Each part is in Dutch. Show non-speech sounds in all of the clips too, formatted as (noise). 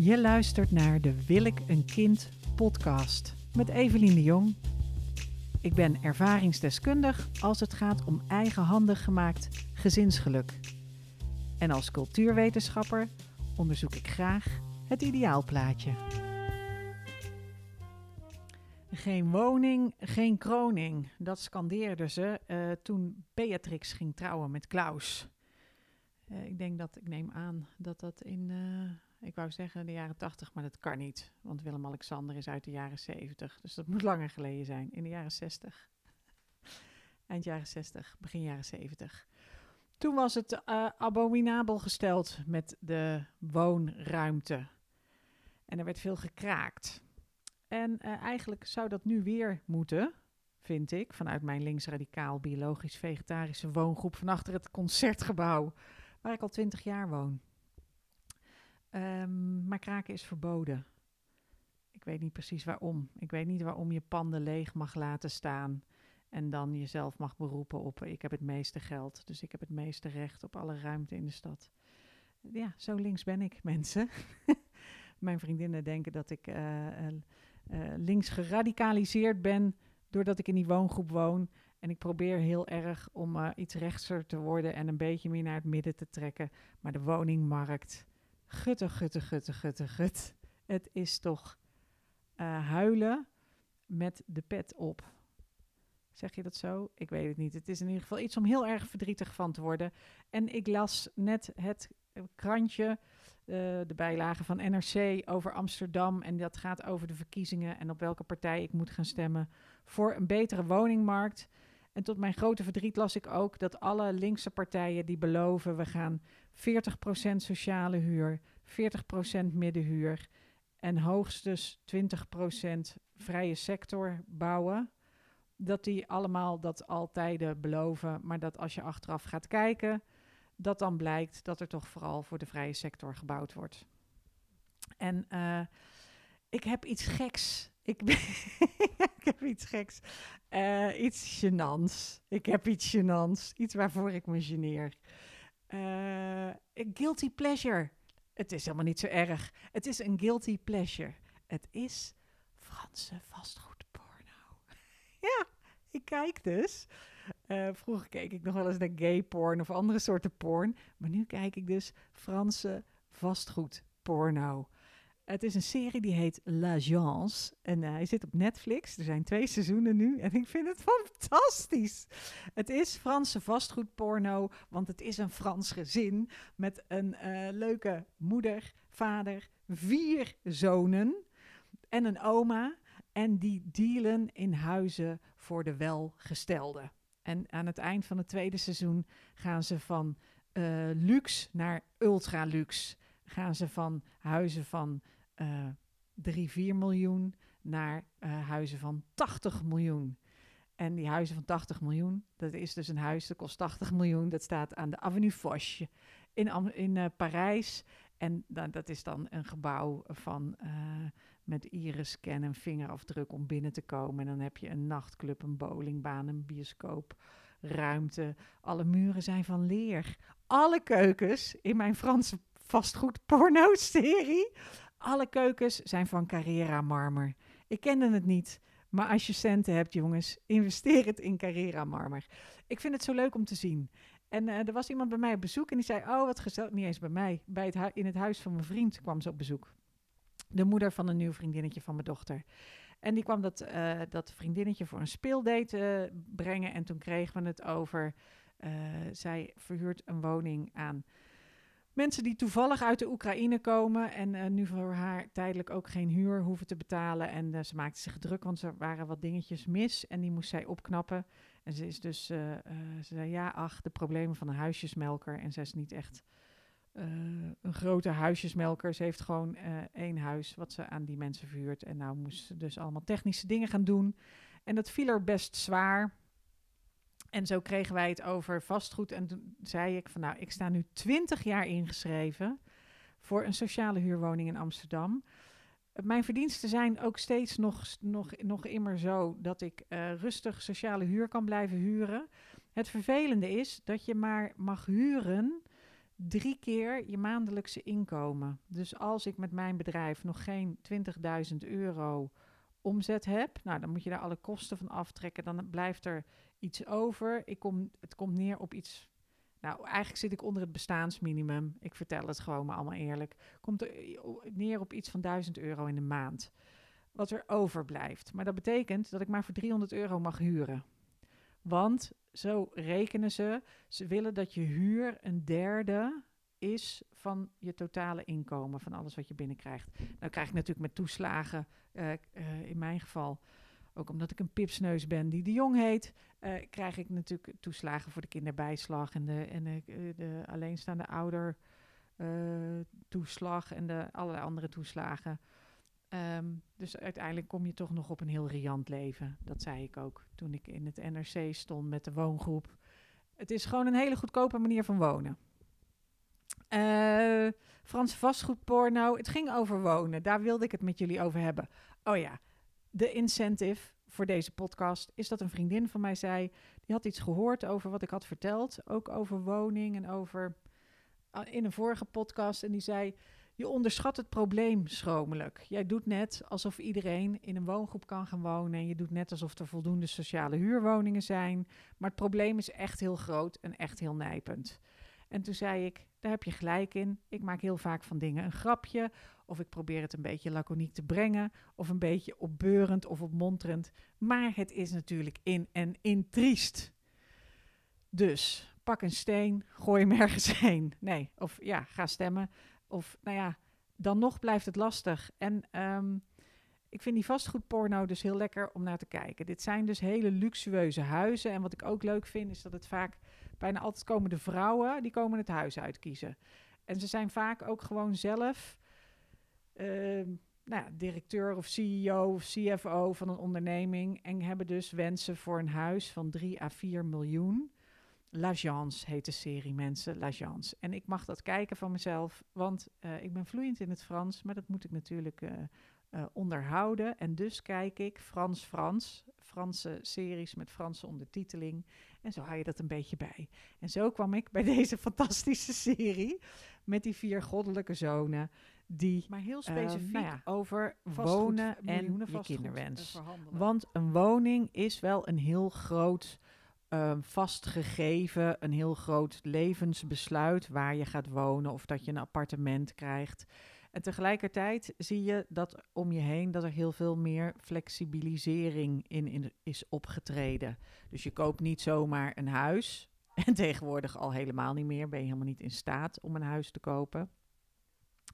Je luistert naar de Wil ik een kind podcast met Evelien de Jong. Ik ben ervaringsdeskundig als het gaat om eigenhandig gemaakt gezinsgeluk. En als cultuurwetenschapper onderzoek ik graag het ideaalplaatje. Geen woning, geen kroning. Dat scandeerden ze uh, toen Beatrix ging trouwen met Klaus. Uh, ik denk dat, ik neem aan dat dat in, uh, ik wou zeggen de jaren 80, maar dat kan niet. Want Willem-Alexander is uit de jaren 70, dus dat moet langer geleden zijn. In de jaren 60. Eind jaren 60, begin jaren 70. Toen was het abominabel gesteld met de woonruimte. En er werd veel gekraakt. En uh, eigenlijk zou dat nu weer moeten, vind ik, vanuit mijn linksradicaal biologisch-vegetarische woongroep van achter het concertgebouw, waar ik al twintig jaar woon. Um, maar kraken is verboden. Ik weet niet precies waarom. Ik weet niet waarom je panden leeg mag laten staan en dan jezelf mag beroepen op ik heb het meeste geld, dus ik heb het meeste recht op alle ruimte in de stad. Ja, zo links ben ik, (laughs) mensen. Mijn vriendinnen denken dat ik uh, uh, links geradicaliseerd ben doordat ik in die woongroep woon. En ik probeer heel erg om iets rechtser te worden en een beetje meer naar het midden te trekken. Maar de woningmarkt, gutte, gutte, gutte, gutte, gut. Het is toch huilen met de pet op. Zeg je dat zo? Ik weet het niet. Het is in ieder geval iets om heel erg verdrietig van te worden. En ik las net het krantje uh, de bijlage van NRC over Amsterdam. En dat gaat over de verkiezingen en op welke partij ik moet gaan stemmen voor een betere woningmarkt. En tot mijn grote verdriet las ik ook dat alle linkse partijen die beloven we gaan 40% sociale huur, 40% middenhuur en hoogstens 20% vrije sector bouwen. Dat die allemaal dat altijd beloven, maar dat als je achteraf gaat kijken, dat dan blijkt dat er toch vooral voor de vrije sector gebouwd wordt. En uh, ik heb iets geks. (laughs) Ik, heb iets geks. Uh, iets gênants. Ik heb iets gênants. Iets waarvoor ik me geneer. Uh, guilty pleasure. Het is helemaal niet zo erg. Het is een guilty pleasure. Het is Franse vastgoedporno. (laughs) ja, ik kijk dus. Uh, vroeger keek ik nog wel eens naar gay porn of andere soorten porn. Maar nu kijk ik dus Franse vastgoedporno. Het is een serie die heet L'Agence. En uh, hij zit op Netflix. Er zijn twee seizoenen nu. En ik vind het (laughs) fantastisch. Het is Franse vastgoedporno. Want het is een Frans gezin. Met een uh, leuke moeder, vader, vier zonen. En een oma. En die dealen in huizen voor de welgestelden. En aan het eind van het tweede seizoen gaan ze van uh, luxe naar ultra luxe. Gaan ze van huizen van uh, 3, 4 miljoen naar uh, huizen van 80 miljoen. En die huizen van 80 miljoen, dat is dus een huis dat kost 80 miljoen. Dat staat aan de Avenue Foch in, in uh, Parijs. En dan, dat is dan een gebouw van met iris-scan en vingerafdruk om binnen te komen. En dan heb je een nachtclub, een bowlingbaan, een bioscoop, ruimte. Alle muren zijn van leer. Alle keukens in mijn Franse vastgoed porno-serie. Alle keukens zijn van Carrera marmer. Ik kende het niet. Maar als je centen hebt, jongens, investeer het in Carrera marmer. Ik vind het zo leuk om te zien. En uh, er was iemand bij mij op bezoek en die zei: Oh, wat gezellig. Niet eens bij mij. Bij het in het huis van mijn vriend kwam ze op bezoek. De moeder van een nieuw vriendinnetje van mijn dochter. En die kwam dat, uh, dat vriendinnetje voor een speeldate uh, brengen. En toen kregen we het over. zij verhuurt een woning aan mensen die toevallig uit de Oekraïne komen en uh, nu voor haar tijdelijk ook geen huur hoeven te betalen. En uh, ze maakte zich druk, want er waren wat dingetjes mis en die moest zij opknappen. En ze is dus, uh, ze zei ja, ach, de problemen van een huisjesmelker. En zij is niet echt een grote huisjesmelker. Ze heeft gewoon één huis wat ze aan die mensen verhuurt. En nou moest ze dus allemaal technische dingen gaan doen. En dat viel er best zwaar. En zo kregen wij het over vastgoed. En toen zei ik van nou, ik sta nu 20 jaar ingeschreven voor een sociale huurwoning in Amsterdam. Mijn verdiensten zijn ook steeds nog, nog, nog immer zo dat ik uh, rustig sociale huur kan blijven huren. Het vervelende is dat je maar mag huren drie keer je maandelijkse inkomen. Dus als ik met mijn bedrijf nog geen 20.000 euro omzet heb, nou, dan moet je daar alle kosten van aftrekken. Dan blijft er iets over. Ik kom, het komt neer op iets. Nou, eigenlijk zit ik onder het bestaansminimum. Ik vertel het gewoon maar allemaal eerlijk. Komt er neer op iets van 1000 euro in de maand. Wat er overblijft. Maar dat betekent dat ik maar voor 300 euro mag huren. Want zo rekenen ze. Ze willen dat je huur een derde is van je totale inkomen, van alles wat je binnenkrijgt. Nou krijg ik natuurlijk met toeslagen, uh, uh, in mijn geval, ook omdat ik een pipsneus ben die de Jong heet, uh, krijg ik natuurlijk toeslagen voor de kinderbijslag en de, en de, de alleenstaande ouder toeslag en de allerlei andere toeslagen. Um, dus uiteindelijk kom je toch nog op een heel riant leven. Dat zei ik ook toen ik in het NRC stond met de woongroep. Het is gewoon een hele goedkope manier van wonen. Uh, Franse vastgoedporno. Het ging over wonen. Daar wilde ik het met jullie over hebben. Oh ja, de incentive voor deze podcast is dat een vriendin van mij zei. Die had iets gehoord over wat ik had verteld. Ook over woning en over. Uh, in een vorige podcast. En die zei. Je onderschat het probleem schromelijk. Jij doet net alsof iedereen in een woongroep kan gaan wonen. En je doet net alsof er voldoende sociale huurwoningen zijn. Maar het probleem is echt heel groot en echt heel nijpend. En toen zei ik, daar heb je gelijk in. Ik maak heel vaak van dingen een grapje. Of ik probeer het een beetje laconiek te brengen. Of een beetje opbeurend of opmonterend. Maar het is natuurlijk in en in triest. Dus pak een steen, gooi hem (laughs) ergens heen. Nee, of ja, ga stemmen. Of nou ja, dan nog blijft het lastig. En um, ik vind die vastgoedporno dus heel lekker om naar te kijken. Dit zijn dus hele luxueuze huizen. En wat ik ook leuk vind, is dat het vaak bijna altijd komen de vrouwen die komen het huis uitkiezen. En ze zijn vaak ook gewoon zelf nou ja, directeur of CEO of CFO van een onderneming. En hebben dus wensen voor een huis van 3 à 4 miljoen. L'Agence heet de serie mensen, L'Agence. En ik mag dat kijken van mezelf, want uh, ik ben vloeiend in het Frans, maar dat moet ik natuurlijk uh, uh, onderhouden. En dus kijk ik Frans-Frans, Franse series met Franse ondertiteling. En zo hou je dat een beetje bij. En zo kwam ik bij (laughs) deze fantastische serie met die vier goddelijke zonen. Die, maar heel specifiek uh, nou ja, over wonen en je kinderwens. Want een woning is wel een heel groot uh, vastgegeven, een heel groot levensbesluit waar je gaat wonen of dat je een appartement krijgt. En tegelijkertijd zie je dat om je heen dat er heel veel meer flexibilisering in, in is opgetreden. Dus je koopt niet zomaar een huis. (laughs) En tegenwoordig al helemaal niet meer. Ben je helemaal niet in staat om een huis te kopen.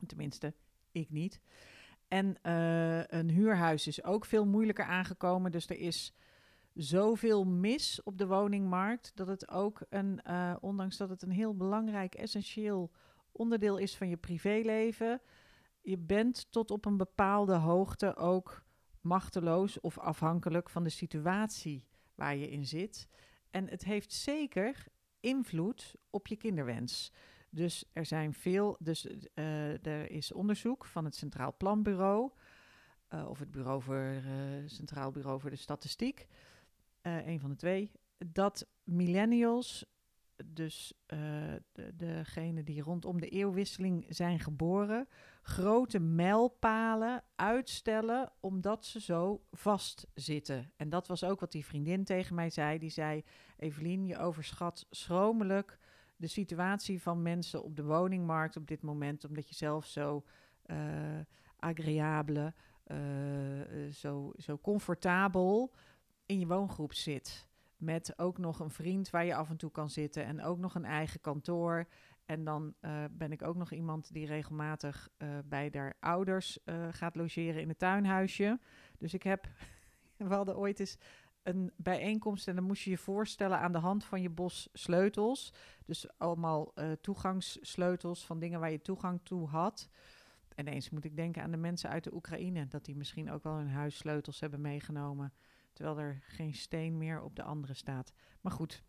Tenminste, ik niet. En uh, een huurhuis is ook veel moeilijker aangekomen. Dus er is zoveel mis op de woningmarkt. Dat het ook een, uh, ondanks dat het een heel belangrijk, essentieel onderdeel is van je privéleven je bent tot op een bepaalde hoogte ook machteloos of afhankelijk van de situatie waar je in zit. En het heeft zeker invloed op je kinderwens. Dus er zijn veel, dus uh, er is onderzoek van het Centraal Planbureau uh, of het Bureau voor uh, Centraal Bureau voor de Statistiek, een van de twee, dat millennials dus de, degene die rondom de eeuwwisseling zijn geboren, grote mijlpalen uitstellen omdat ze zo vastzitten. En dat was ook wat die vriendin tegen mij zei. Die zei: Evelien, je overschat schromelijk de situatie van mensen op de woningmarkt op dit moment, omdat je zelf zo uh, zo, zo comfortabel in je woongroep zit. Met ook nog een vriend waar je af en toe kan zitten en ook nog een eigen kantoor. En dan uh, ben ik ook nog iemand die regelmatig bij haar ouders gaat logeren in het tuinhuisje. Dus ik heb, (laughs) we hadden ooit eens een bijeenkomst en dan moest je je voorstellen aan de hand van je bos sleutels. Dus allemaal toegangssleutels van dingen waar je toegang toe had. En eens moet ik denken aan de mensen uit de Oekraïne, dat die misschien ook wel hun huissleutels hebben meegenomen. Terwijl er geen steen meer op de andere staat. Maar goed,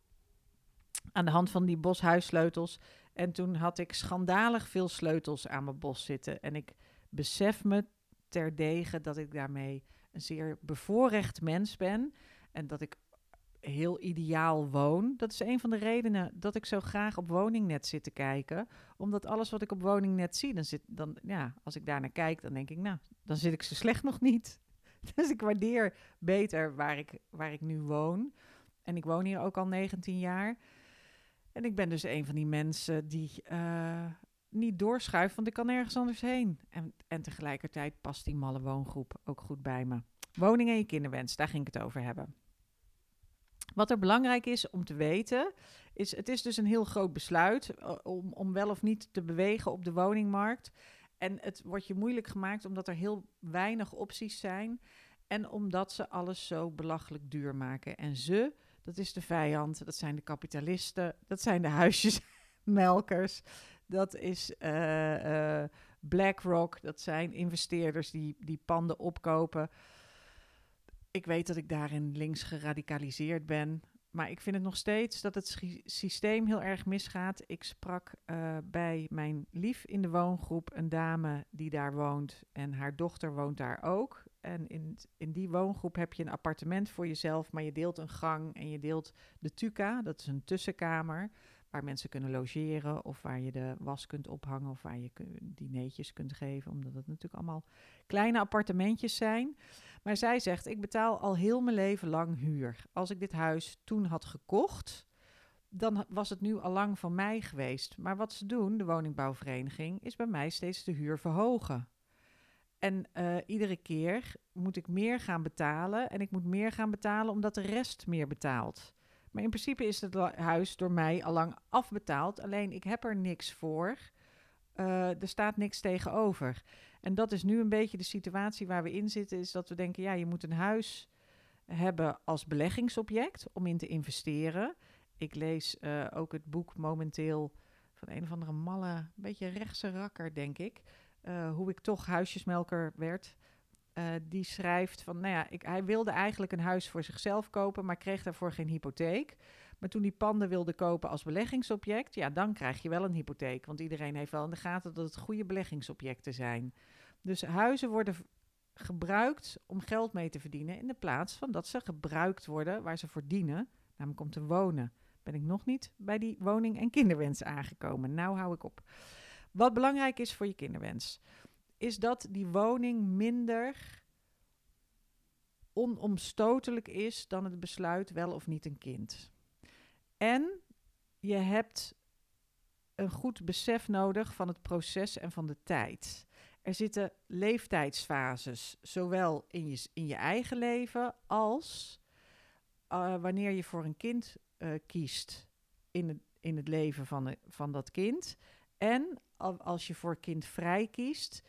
aan de hand van die boshuissleutels. En toen had ik schandalig veel sleutels aan mijn bos zitten. En ik besef me terdege dat ik daarmee een zeer bevoorrecht mens ben. En dat ik heel ideaal woon. Dat is een van de redenen dat ik zo graag op woningnet zit te kijken. Omdat alles wat ik op woningnet zie, dan zit dan ja, als ik daar naar kijk, dan denk ik, nou, dan zit ik zo slecht nog niet. (laughs) Dus ik waardeer beter waar ik, waar ik nu woon. En ik woon hier ook al 19 jaar. En ik ben dus een van die mensen die uh, niet doorschuift, want ik kan ergens anders heen. En, en tegelijkertijd past die malle woongroep ook goed bij me. Woning en je kinderwens, daar ging ik het over hebben. Wat er belangrijk is om te weten, is het is dus een heel groot besluit uh, om, om wel of niet te bewegen op de woningmarkt. En het wordt je moeilijk gemaakt omdat er heel weinig opties zijn. En omdat ze alles zo belachelijk duur maken. En ze, dat is de vijand, dat zijn de kapitalisten, dat zijn de huisjesmelkers, dat is uh, uh, BlackRock, dat zijn investeerders die, die panden opkopen. Ik weet dat ik daarin links geradicaliseerd ben. Maar ik vind het nog steeds dat het systeem heel erg misgaat. Ik sprak uh, bij mijn lief in de woongroep een dame die daar woont en haar dochter woont daar ook. En in, in die woongroep heb je een appartement voor jezelf, maar je deelt een gang en je deelt de tuka, dat is een tussenkamer waar mensen kunnen logeren of waar je de was kunt ophangen of waar je dineetjes kunt geven, omdat het natuurlijk allemaal kleine appartementjes zijn. Maar zij zegt, ik betaal al heel mijn leven lang huur. Als ik dit huis toen had gekocht, dan was het nu al lang van mij geweest. Maar wat ze doen, de woningbouwvereniging, is bij mij steeds de huur verhogen. En uh, iedere keer moet ik meer gaan betalen. En ik moet meer gaan betalen omdat de rest meer betaalt. Maar in principe is het huis door mij al lang afbetaald. Alleen ik heb er niks voor. Uh, er staat niks tegenover. En dat is nu een beetje de situatie waar we in zitten. Is dat we denken, ja, je moet een huis hebben als beleggingsobject om in te investeren. Ik lees uh, ook het boek momenteel van een of andere malle, beetje rechtse rakker, denk ik. Uh, hoe ik toch huisjesmelker werd. Uh, die schrijft van, nou ja, ik, hij wilde eigenlijk een huis voor zichzelf kopen, maar kreeg daarvoor geen hypotheek. Maar toen die panden wilde kopen als beleggingsobject, ja, dan krijg je wel een hypotheek. Want iedereen heeft wel in de gaten dat het goede beleggingsobjecten zijn. Dus huizen worden gebruikt om geld mee te verdienen in de plaats van dat ze gebruikt worden waar ze voor dienen, namelijk om te wonen. Ben ik nog niet bij die woning- en kinderwens aangekomen. Nou hou ik op. Wat belangrijk is voor je kinderwens, is dat die woning minder onomstotelijk is dan het besluit wel of niet een kind. En je hebt een goed besef nodig van het proces en van de tijd. Er zitten leeftijdsfases, zowel in je, in je eigen leven als uh, wanneer je voor een kind uh, kiest in het, in het leven van, van dat kind. En als je voor kind vrij kiest,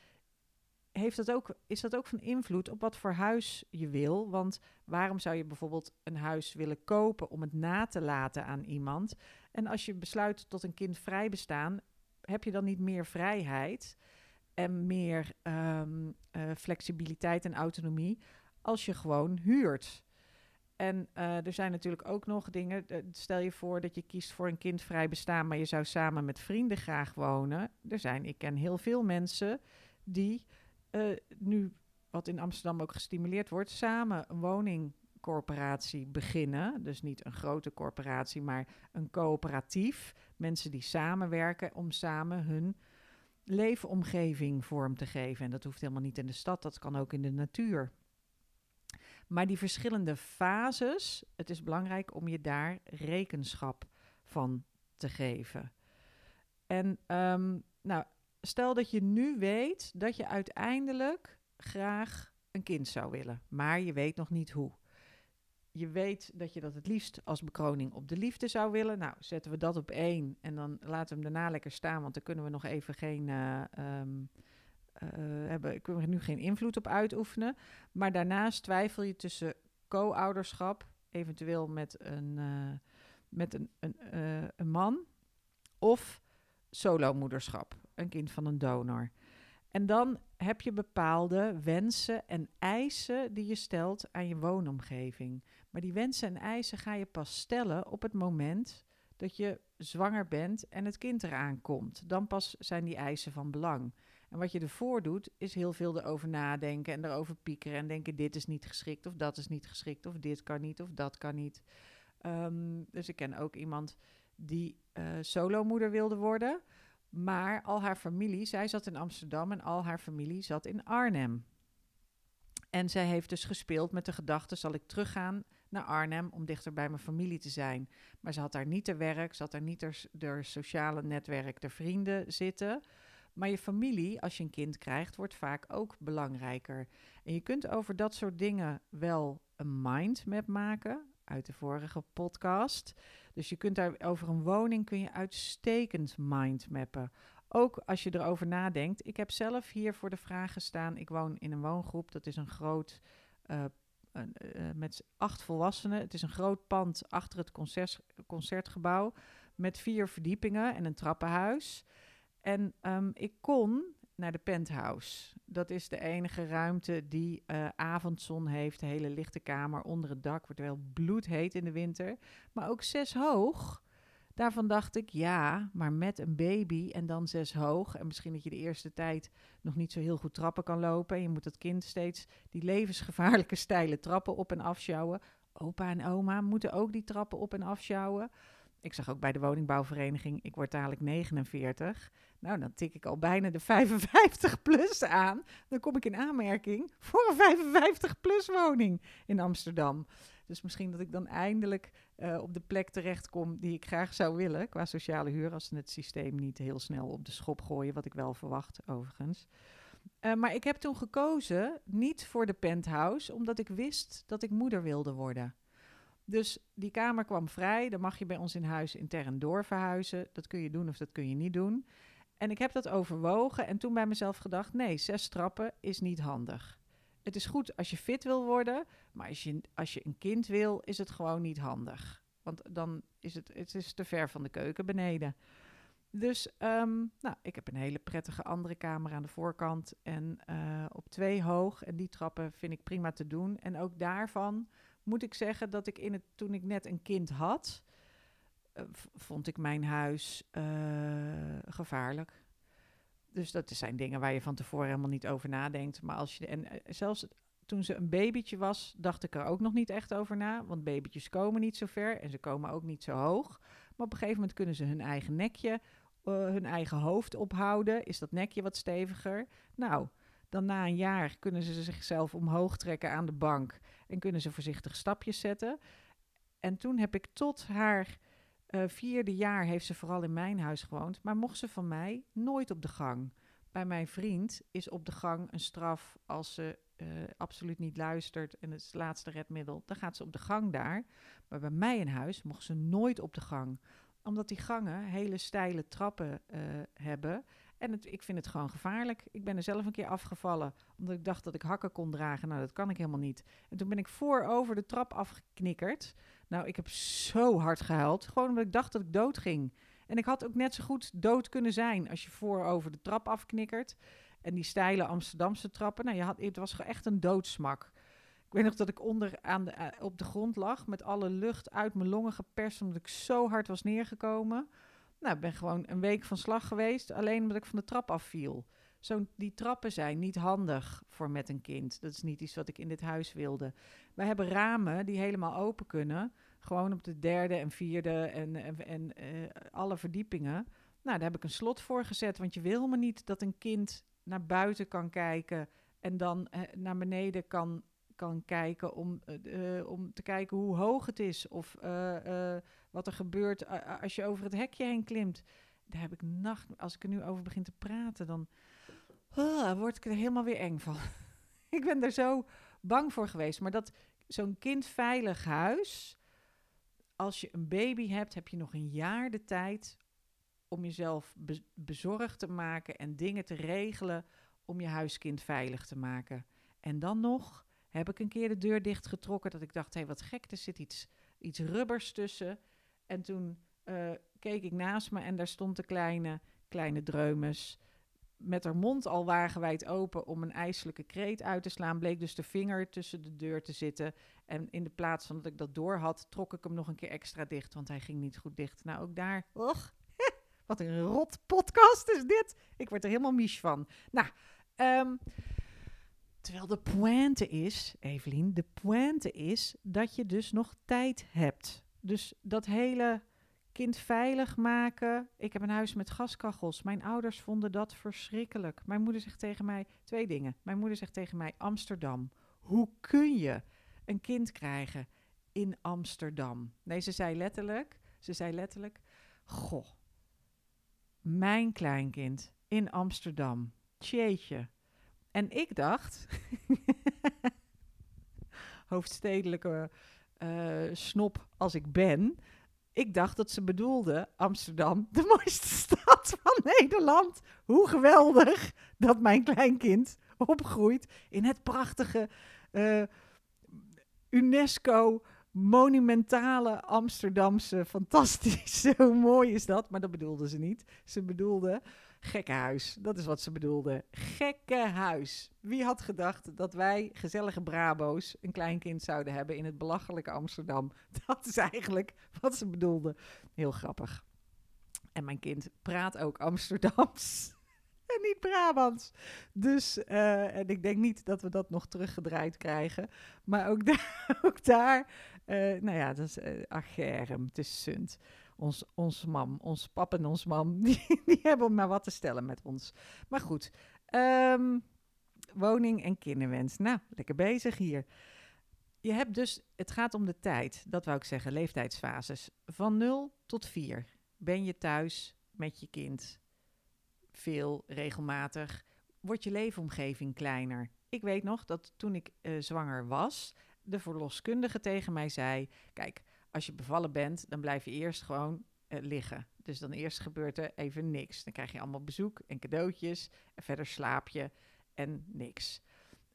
heeft dat ook, is dat ook van invloed op wat voor huis je wil. Want waarom zou je bijvoorbeeld een huis willen kopen om het na te laten aan iemand? En als je besluit tot een kind vrij bestaan, heb je dan niet meer vrijheid en meer um, uh, flexibiliteit en autonomie als je gewoon huurt? En uh, er zijn natuurlijk ook nog dingen. Uh, stel je voor dat je kiest voor een kindvrij bestaan, maar je zou samen met vrienden graag wonen. Er zijn, ik ken heel veel mensen die uh, nu, wat in Amsterdam ook gestimuleerd wordt, samen een woningcorporatie beginnen. Dus niet een grote corporatie, maar een coöperatief. Mensen die samenwerken om samen hun leefomgeving vorm te geven. En dat hoeft helemaal niet in de stad, dat kan ook in de natuur. Maar die verschillende fases, het is belangrijk om je daar rekenschap van te geven. En um, nou, stel dat je nu weet dat je uiteindelijk graag een kind zou willen, maar je weet nog niet hoe. Je weet dat je dat het liefst als bekroning op de liefde zou willen. Nou, zetten we dat op één en dan laten we hem daarna lekker staan, want dan kunnen we nog even geen. Uh, um, uh, hebben, kunnen we nu geen invloed op uitoefenen. Maar daarnaast twijfel je tussen co-ouderschap, eventueel met een, uh, met een, een, een man, of solomoederschap een kind van een donor. En dan heb je bepaalde wensen en eisen die je stelt aan je woonomgeving. Maar die wensen en eisen ga je pas stellen op het moment dat je zwanger bent en het kind eraan komt. Dan pas zijn die eisen van belang. En wat je ervoor doet, is heel veel erover nadenken en erover piekeren en denken: dit is niet geschikt, of dat is niet geschikt, of dit kan niet, of dat kan niet. Ehm, dus ik ken ook iemand die uh, solomoeder wilde worden. Maar al haar familie, zij zat in Amsterdam en al haar familie zat in Arnhem. En zij heeft dus gespeeld met de gedachte: zal ik teruggaan naar Arnhem om dichter bij mijn familie te zijn? Maar ze had daar niet te werk, ze had daar niet de sociale netwerk, de vrienden zitten. Maar je familie, als je een kind krijgt, wordt vaak ook belangrijker. En je kunt over dat soort dingen wel een mindmap maken uit de vorige podcast. Dus je kunt daar over een woning kun je uitstekend mindmappen. Ook als je erover nadenkt. Ik heb zelf hier voor de vraag gestaan. Ik woon in een woongroep. Dat is een groot. Uh, met acht volwassenen. Het is een groot pand achter het concert, concertgebouw. Met vier verdiepingen en een trappenhuis. En um, ik kon naar de penthouse. Dat is de enige ruimte die uh, avondzon heeft. De hele lichte kamer onder het dak. Wordt wel bloedheet in de winter. Maar ook zes hoog. Daarvan dacht ik, ja, maar met een baby en dan zes hoog. En misschien dat je de eerste tijd nog niet zo heel goed trappen kan lopen. En je moet het kind steeds die levensgevaarlijke steile trappen op en afsjouwen. Opa en oma moeten ook die trappen op en afsjouwen. Ik zag ook bij de woningbouwvereniging, ik word dadelijk 49. Nou, dan tik ik al bijna de 55 plus aan. Dan kom ik in aanmerking voor een 55 plus woning in Amsterdam. Dus misschien dat ik dan eindelijk uh, op de plek terechtkom die ik graag zou willen qua sociale huur, als ze het systeem niet heel snel op de schop gooien, wat ik wel verwacht overigens. Uh, maar ik heb toen gekozen niet voor de penthouse, omdat ik wist dat ik moeder wilde worden. Dus die kamer kwam vrij. Dan mag je bij ons in huis intern doorverhuizen. Dat kun je doen of dat kun je niet doen. En ik heb dat overwogen en toen bij mezelf gedacht: nee, zes trappen is niet handig. Het is goed als je fit wil worden, maar als je, als je een kind wil, is het gewoon niet handig. Want dan is het, het is te ver van de keuken beneden. Dus um, nou, ik heb een hele prettige andere kamer aan de voorkant en uh, op twee hoog. En die trappen vind ik prima te doen. En ook daarvan moet ik zeggen dat ik in het, toen ik net een kind had, uh, vond ik mijn huis uh, gevaarlijk. Dus dat zijn dingen waar je van tevoren helemaal niet over nadenkt. Maar als je. En uh, zelfs toen ze een babytje was, dacht ik er ook nog niet echt over na. Want babytjes komen niet zo ver en ze komen ook niet zo hoog. Maar op een gegeven moment kunnen ze hun eigen nekje, hun eigen hoofd ophouden. Is dat nekje wat steviger? Nou, dan na een jaar kunnen ze zichzelf omhoog trekken aan de bank en kunnen ze voorzichtig stapjes zetten. En toen heb ik tot haar uh, vierde jaar, heeft ze vooral in mijn huis gewoond, maar mocht ze van mij nooit op de gang. Bij mijn vriend is op de gang een straf als ze uh, absoluut niet luistert en het is het laatste redmiddel, dan gaat ze op de gang daar. Maar bij mij in huis mocht ze nooit op de gang, omdat die gangen hele steile trappen uh, hebben. En ik vind het gewoon gevaarlijk. Ik ben er zelf een keer afgevallen, omdat ik dacht dat ik hakken kon dragen. Nou, dat kan ik helemaal niet. En toen ben ik voorover de trap afgeknikkerd. Nou, ik heb zo hard gehuild, gewoon omdat ik dacht dat ik dood ging. En ik had ook net zo goed dood kunnen zijn als je voorover de trap afknikkert. En die steile Amsterdamse trappen, nou, je had, het was echt een doodsmak. Ik weet nog dat ik onder aan de, uh, op de grond lag met alle lucht uit mijn longen geperst, omdat ik zo hard was neergekomen. Nou, ik ben gewoon een week van slag geweest, alleen omdat ik van de trap afviel. Zo, die trappen zijn niet handig voor met een kind. Dat is niet iets wat ik in dit huis wilde. Wij hebben ramen die helemaal open kunnen. Gewoon op de derde en vierde en, en, en uh, alle verdiepingen. Nou, daar heb ik een slot voor gezet. Want je wil me niet dat een kind naar buiten kan kijken en dan uh, naar beneden kan, kan kijken om, uh, om te kijken hoe hoog het is. Of wat er gebeurt als je over het hekje heen klimt. Daar heb ik nacht, als ik er nu over begin te praten, dan uh, word ik er helemaal weer eng van. (laughs) ik ben er zo bang voor geweest. Maar dat zo'n kindveilig huis, als je een baby hebt, heb je nog een jaar de tijd om jezelf be bezorgd te maken en dingen te regelen om je huiskind veilig te maken. En dan nog heb ik een keer de deur dichtgetrokken dat ik dacht, hé, hey, wat gek, er zit iets, iets rubbers tussen. En toen uh, keek ik naast me en daar stond de kleine, kleine dreumes met haar mond al wagenwijd open om een ijselijke kreet uit te slaan, bleek dus de vinger tussen de deur te zitten. En in de plaats van dat ik dat door had, trok ik hem nog een keer extra dicht, want hij ging niet goed dicht. Nou, ook daar, och, wat een rot podcast is dit. Ik word er helemaal mies van. Nou, um, terwijl de pointe is, Evelien, de pointe is dat je dus nog tijd hebt. Dus dat hele kind veilig maken. Ik heb een huis met gaskachels. Mijn ouders vonden dat verschrikkelijk. Mijn moeder zegt tegen mij twee dingen. Mijn moeder zegt tegen mij: Amsterdam. Hoe kun je een kind krijgen in Amsterdam? Nee, ze zei letterlijk: Ze zei letterlijk: Goh, mijn kleinkind in Amsterdam. Tjeetje. En ik dacht, (laughs) hoofdstedelijke snop als ik ben, ik dacht dat ze bedoelde Amsterdam, de (laughs) mooiste stad van Nederland. Hoe geweldig dat mijn kleinkind opgroeit in het prachtige uh, UNESCO monumentale Amsterdamse, fantastische. (laughs) Hoe mooi is dat? Maar dat bedoelde ze niet. Ze bedoelde gekkenhuis. Dat is wat ze bedoelde. Gekkenhuis. Wie had gedacht dat wij, gezellige Brabo's, een kleinkind zouden hebben in het belachelijke Amsterdam? (laughs) Dat is eigenlijk wat ze bedoelde. Heel grappig. En mijn kind praat ook Amsterdams. (laughs) En niet Brabants. Dus, uh, en ik denk niet dat we dat nog teruggedraaid krijgen. Maar ook (laughs) daar, ook daar uh, nou ja, dat is uh, agerm, het is sunt. Ons, ons mam, ons pap en ons mam, (laughs) die, die hebben maar wat te stellen met ons. Maar goed, um, woning en kinderwens. Nou, lekker bezig hier. Je hebt dus, het gaat om de tijd, dat wou ik zeggen, leeftijdsfases. Van 0 tot 4 ben je thuis met je kind. Veel, regelmatig. Wordt je leefomgeving kleiner. Ik weet nog dat toen ik uh, zwanger was, de verloskundige tegen mij zei: Kijk, als je bevallen bent, dan blijf je eerst gewoon uh, liggen. Dus dan eerst gebeurt er even niks. Dan krijg je allemaal bezoek en cadeautjes. En verder slaap je en niks.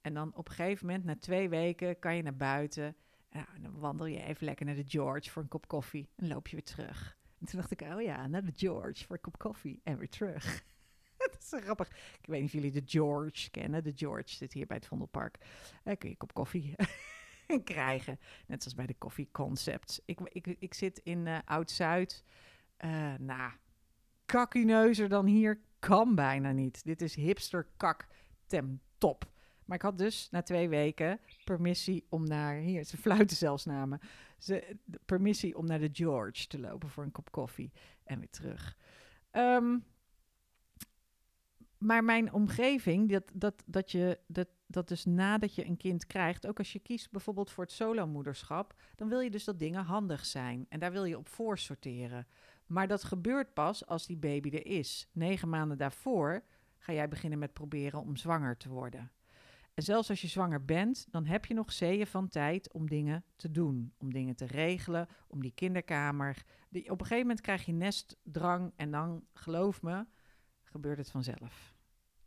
En dan op een gegeven moment, na twee weken, kan je naar buiten. Nou, en dan wandel je even lekker naar de George voor een kop koffie. En loop je weer terug. En toen dacht ik, oh ja, naar de George voor een kop koffie en weer terug. (laughs) dat is grappig. Ik weet niet of jullie de George kennen. De George zit hier bij het Vondelpark. Uh, kun je een kop koffie (laughs) (laughs) krijgen. Net zoals bij de Coffee Concepts. Ik, ik, ik zit in uh, Oud-Zuid. Uh, nou, kakkineuzer dan hier kan bijna niet. Dit is hipster kak ten top. Maar ik had dus na twee weken permissie om naar... Hier, ze fluiten zelfs namen. Ze, permissie om naar de George te lopen voor een kop koffie. En weer terug. Um, maar mijn omgeving, dat, dat, dat, je, dat, dat dus nadat je een kind krijgt, ook als je kiest bijvoorbeeld voor het solomoederschap, dan wil je dus dat dingen handig zijn. En daar wil je op voor sorteren. Maar dat gebeurt pas als die baby er is. Negen maanden daarvoor ga jij beginnen met proberen om zwanger te worden. En zelfs als je zwanger bent, dan heb je nog zeeën van tijd om dingen te doen. Om dingen te regelen, om die kinderkamer. Die, op een gegeven moment krijg je nestdrang en dan, geloof me, gebeurt het vanzelf.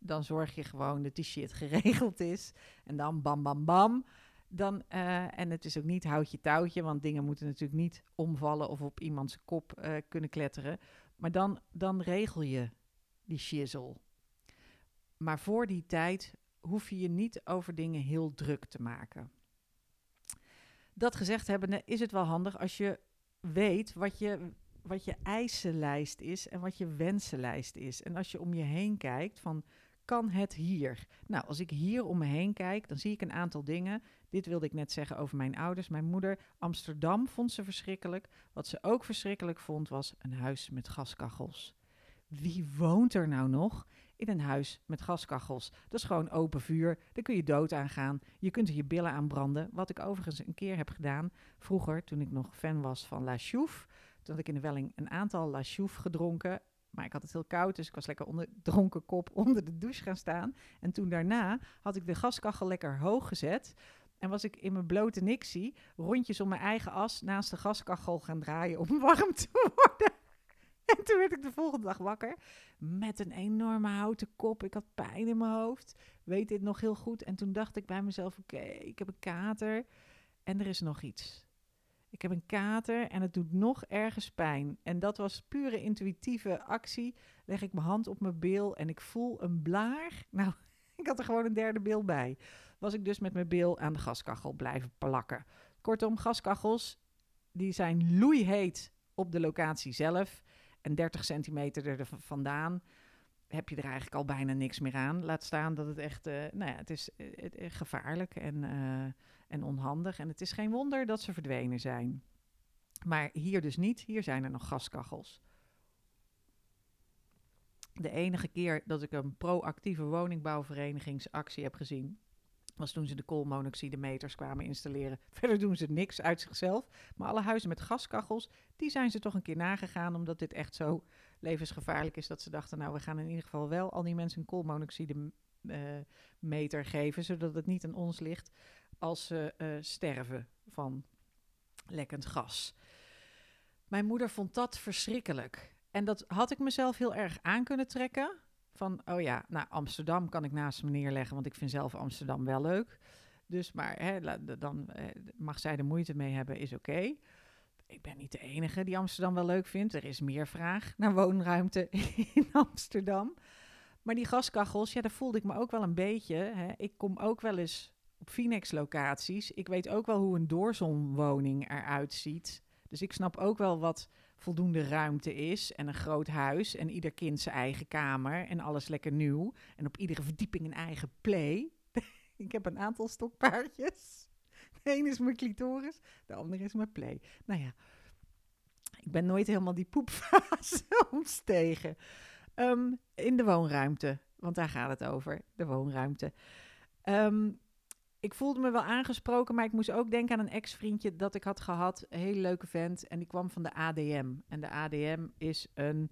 Dan zorg je gewoon dat die shit (laughs) geregeld is. En dan bam, bam, bam. Dan, uh, en het is ook niet houtje touwtje, want dingen moeten natuurlijk niet omvallen of op iemands kop uh, kunnen kletteren. Maar dan, dan regel je die shizzle. Maar voor die tijd hoef je je niet over dingen heel druk te maken. Dat gezegd hebbende is het wel handig als je weet wat je wat je eisenlijst is en wat je wensenlijst is. En als je om je heen kijkt van kan het hier? Nou, als ik hier om me heen kijk, dan zie ik een aantal dingen. Dit wilde ik net zeggen over mijn ouders. Mijn moeder, Amsterdam, vond ze verschrikkelijk. Wat ze ook verschrikkelijk vond, was een huis met gaskachels. Wie woont er nou nog in een huis met gaskachels? Dat is gewoon open vuur. Daar kun je dood aan gaan. Je kunt er je billen aan branden. Wat ik overigens een keer heb gedaan. Vroeger, toen ik nog fan was van La Chouffe. Toen had ik in de Welling een aantal La Chouffe gedronken. Maar ik had het heel koud, dus ik was lekker onder dronken kop (laughs) onder de douche gaan staan. En toen daarna had ik de gaskachel lekker hoog gezet. En was ik in mijn blote nixie rondjes om mijn eigen as naast de gaskachel gaan draaien om (laughs) warm te worden. En toen werd ik de volgende dag wakker met een enorme houten kop. Ik had pijn in mijn hoofd. Weet dit nog heel goed. En toen dacht ik bij mezelf: oké, ik heb een kater en er is nog iets. Ik heb een kater en het doet nog ergens pijn. En dat was pure intuïtieve actie. Leg ik mijn hand op mijn bil en ik voel een blaar. (laughs) Nou, ik had er gewoon een derde bil bij. Was ik dus met mijn bil aan de gaskachel blijven plakken. Kortom, gaskachels, die zijn loeiheet op de locatie zelf. En 30 centimeter er vandaan heb je er eigenlijk al bijna niks meer aan. Laat staan dat het echt, uh, nou ja, het is uh, gevaarlijk en... Uh, en onhandig. En het is geen wonder dat ze verdwenen zijn. Maar hier dus niet. Hier zijn er nog gaskachels. De enige keer dat ik een proactieve woningbouwverenigingsactie heb gezien, was toen ze de koolmonoxidemeters kwamen installeren. (laughs) Verder doen ze niks uit zichzelf. Maar alle huizen met gaskachels, die zijn ze toch een keer nagegaan, omdat dit echt zo levensgevaarlijk is dat ze dachten, nou, we gaan in ieder geval wel al die mensen een koolmonoxidemeter uh, geven, zodat het niet aan ons ligt als ze uh, sterven van lekkend gas. Mijn moeder vond dat verschrikkelijk. En dat had ik mezelf heel erg aan kunnen trekken. Van, oh ja, nou, Amsterdam kan ik naast me neerleggen, want ik vind zelf Amsterdam wel leuk. Dus, maar hè, dan eh, mag zij de moeite mee hebben, is oké. Ik ben niet de enige die Amsterdam wel leuk vindt. Er is meer vraag naar woonruimte (laughs) in Amsterdam. Maar die gaskachels, ja, daar voelde ik me ook wel een beetje. Hè. Ik kom ook wel eens op Phoenix-locaties. Ik weet ook wel hoe een doorzonwoning eruit ziet. Dus ik snap ook wel wat voldoende ruimte is en een groot huis en ieder kind zijn eigen kamer en alles lekker nieuw en op iedere verdieping een eigen play. (laughs) ik heb een aantal stokpaardjes. (laughs) Een is mijn clitoris, de andere is mijn play. Nou ja, ik ben nooit helemaal die poepfase (laughs) ontstegen. Um, in de woonruimte, want daar gaat het over, de woonruimte. Um, ik voelde me wel aangesproken, maar ik moest ook denken aan een ex-vriendje dat ik had gehad. Een hele leuke vent. En die kwam van de ADM. En de ADM is een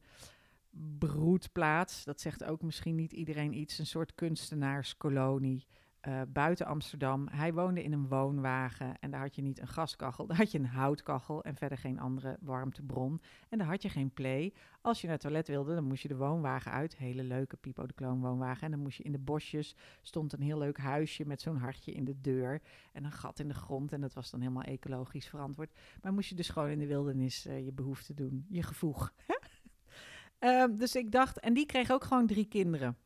broedplaats. Dat zegt ook misschien niet iedereen iets. Een soort kunstenaarskolonie. Uh, buiten Amsterdam. Hij woonde in een woonwagen en daar had je niet een gaskachel, (laughs) daar had je een houtkachel en verder geen andere warmtebron. En daar had je geen play. Als je naar het toilet wilde, dan moest je de woonwagen uit. Hele leuke Pipo de Kloon woonwagen. En dan moest je in de bosjes, stond een heel leuk huisje met zo'n hartje in de deur en een gat in de grond. En dat was dan helemaal ecologisch verantwoord. Maar moest je dus gewoon in de wildernis uh, je behoefte doen, je gevoeg. um, (laughs) dus ik dacht, en die kreeg ook gewoon drie kinderen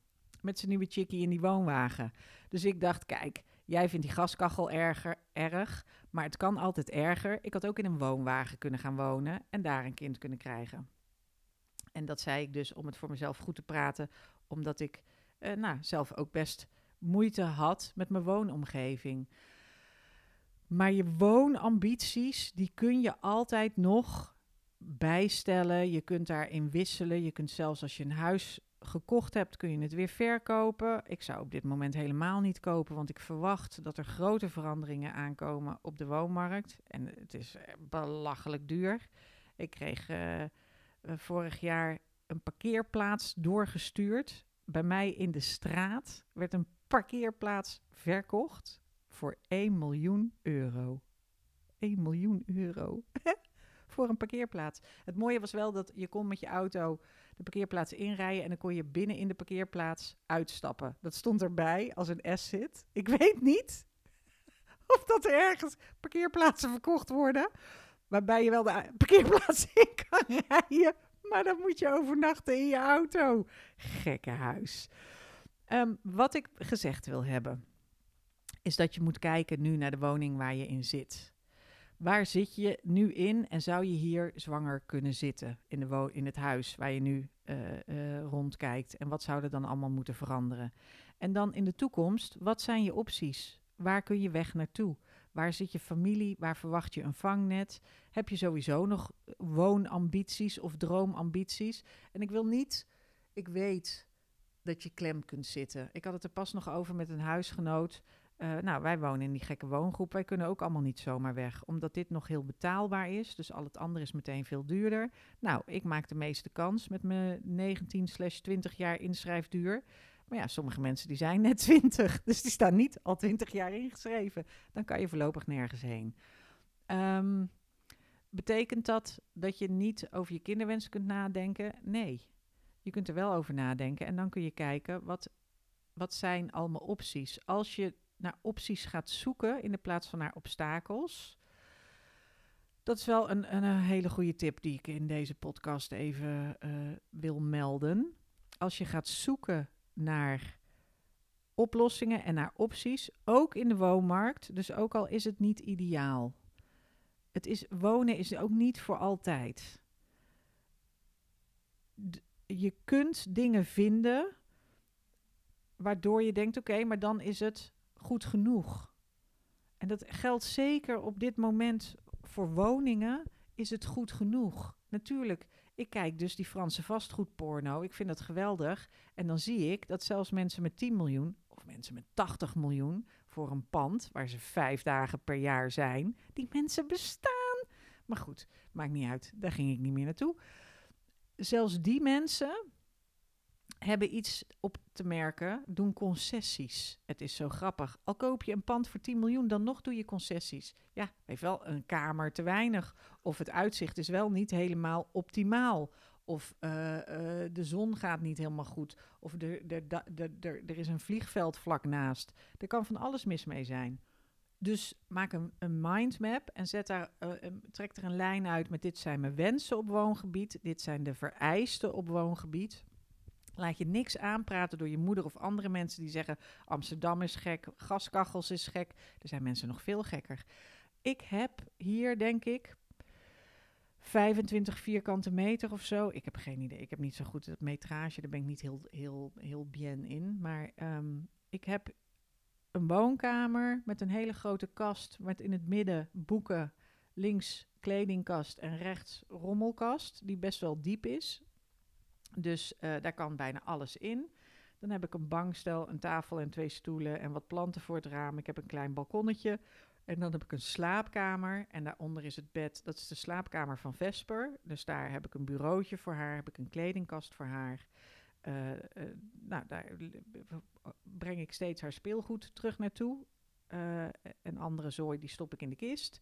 met zijn nieuwe chickie in die woonwagen. Dus ik dacht, kijk, jij vindt die gaskachel erger, erg, maar het kan altijd erger. Ik had ook in een woonwagen kunnen gaan wonen en daar een kind kunnen krijgen. En dat zei ik dus om het voor mezelf goed te praten, omdat ik uh, nou, zelf ook best moeite had met mijn woonomgeving. Maar je woonambities, die kun je altijd nog bijstellen. Je kunt daarin wisselen. Je kunt zelfs als je een huis gekocht hebt, kun je het weer verkopen. Ik zou op dit moment helemaal niet kopen, want ik verwacht dat er grote veranderingen aankomen op de woonmarkt. En het is eh, belachelijk duur. Ik kreeg uh, vorig jaar een parkeerplaats doorgestuurd. Bij mij in de straat werd een parkeerplaats verkocht voor 1 miljoen euro. 1 miljoen euro (laughs) voor een parkeerplaats. Het mooie was wel dat je kon met je auto de parkeerplaats inrijden en dan kon je binnen in de parkeerplaats uitstappen. Dat stond erbij als een S-zit. Ik weet niet (laughs) of dat er ergens parkeerplaatsen verkocht worden waarbij je wel de parkeerplaats (laughs) in kan rijden, maar dan moet je overnachten in je auto. Gekke huis. Ehm, wat ik gezegd wil hebben, is dat je moet kijken nu naar de woning waar je in zit. Waar zit je nu in en zou je hier zwanger kunnen zitten in, de in het huis waar je nu uh, uh, rondkijkt? En wat zou er dan allemaal moeten veranderen? En dan in de toekomst, wat zijn je opties? Waar kun je weg naartoe? Waar zit je familie? Waar verwacht je een vangnet? Heb je sowieso nog woonambities of droomambities? En ik wil niet, ik weet dat je klem kunt zitten. Ik had het er pas nog over met een huisgenoot. Uh, nou, wij wonen in die gekke woongroep. Wij kunnen ook allemaal niet zomaar weg, omdat dit nog heel betaalbaar is. Dus al het andere is meteen veel duurder. Nou, ik maak de meeste kans met mijn 19 slash 20 jaar inschrijfduur. Maar ja, sommige mensen die zijn net (laughs) 20, dus die staan niet al 20 jaar ingeschreven. Dan kan je voorlopig nergens heen. Um, betekent dat dat je niet over je kinderwensen kunt nadenken? Nee, je kunt er wel over nadenken en dan kun je kijken wat, wat zijn allemaal opties. Als je naar opties gaat zoeken in de plaats van naar obstakels. Dat is wel een, een, hele goede tip die ik in deze podcast even uh, wil melden. Als je gaat zoeken naar oplossingen en naar opties, ook in de woonmarkt, dus ook al is het niet ideaal. Het is, wonen is ook niet voor altijd. Je kunt dingen vinden waardoor je denkt: oké, maar dan is het goed genoeg. En dat geldt zeker op dit moment voor woningen is het goed genoeg? Natuurlijk, ik kijk dus die Franse vastgoedporno. Ik vind dat geweldig. En dan zie ik dat zelfs mensen met 10 miljoen of mensen met 80 miljoen voor een pand waar ze vijf dagen per jaar zijn, die mensen bestaan. Maar goed, maakt niet uit. Daar ging ik niet meer naartoe. Zelfs die mensen hebben iets op te merken, doen concessies. Het is zo grappig. Al koop je een pand voor 10 miljoen, dan nog doe je concessies. Ja, heeft wel een kamer te weinig. Of het uitzicht is wel niet helemaal optimaal. Of uh, uh, de zon gaat niet helemaal goed. Of er, is een vliegveld vlak naast. Er kan van alles mis mee zijn. Dus maak een, een mindmap en zet daar, uh, trek er een lijn uit met dit zijn mijn wensen op woongebied. Dit zijn de vereisten op woongebied. Laat je niks aanpraten door je moeder of andere mensen die zeggen: Amsterdam is gek, gaskachels is gek. Er zijn mensen nog veel gekker. Ik heb hier, denk ik, 25 vierkante meter of zo. Ik heb geen idee. Ik heb niet zo goed het metrage. Daar ben ik niet heel, heel, heel bien in. Maar um, ik heb een woonkamer met een hele grote kast. Met in het midden boeken. Links kledingkast en rechts rommelkast. Die best wel diep is. Dus uh, daar kan bijna alles in. Dan heb ik een bankstel, een tafel en twee stoelen en wat planten voor het raam. Ik heb een klein balkonnetje. En dan heb ik een slaapkamer en daaronder is het bed. Dat is de slaapkamer van Vesper. Dus daar heb ik een bureautje voor haar, heb ik een kledingkast voor haar. Uh, uh, nou, daar breng ik steeds haar speelgoed terug naartoe. Uh, en andere zooi die stop ik in de kist.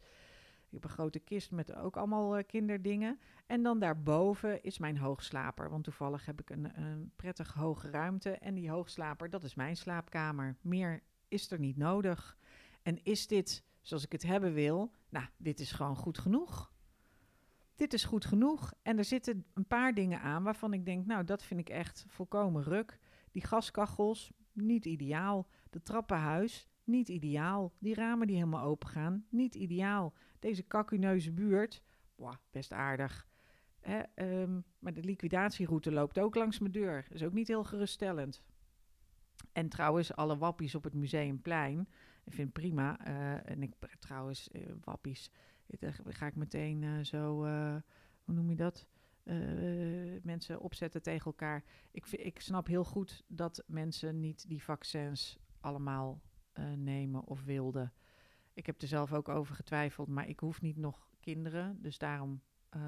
Ik heb een grote kist met ook allemaal uh, kinderdingen. En dan daarboven is mijn hoogslaper. Want toevallig heb ik een, een prettig hoge ruimte. En die hoogslaper, dat is mijn slaapkamer. Meer is er niet nodig. En is dit zoals ik het hebben wil? Nou, dit is gewoon goed genoeg. Dit is goed genoeg. En er zitten een paar dingen aan waarvan ik denk, nou, dat vind ik echt volkomen ruk. Die gaskachels, niet ideaal. De trappenhuis, niet ideaal. Die ramen die helemaal open gaan, niet ideaal. Deze kakuneuze buurt, wow, best aardig. Hè, um, maar de liquidatieroute loopt ook langs mijn deur. Is ook niet heel geruststellend. En trouwens, alle wappies op het Museumplein. Ik vind prima. Uh, en ik trouwens, uh, wappies. Daar ga ik meteen zo, hoe noem je dat? mensen opzetten tegen elkaar. Ik, ik snap heel goed dat mensen niet die vaccins allemaal nemen of wilden. Ik heb er zelf ook over getwijfeld, maar ik hoef niet nog kinderen. Dus daarom uh,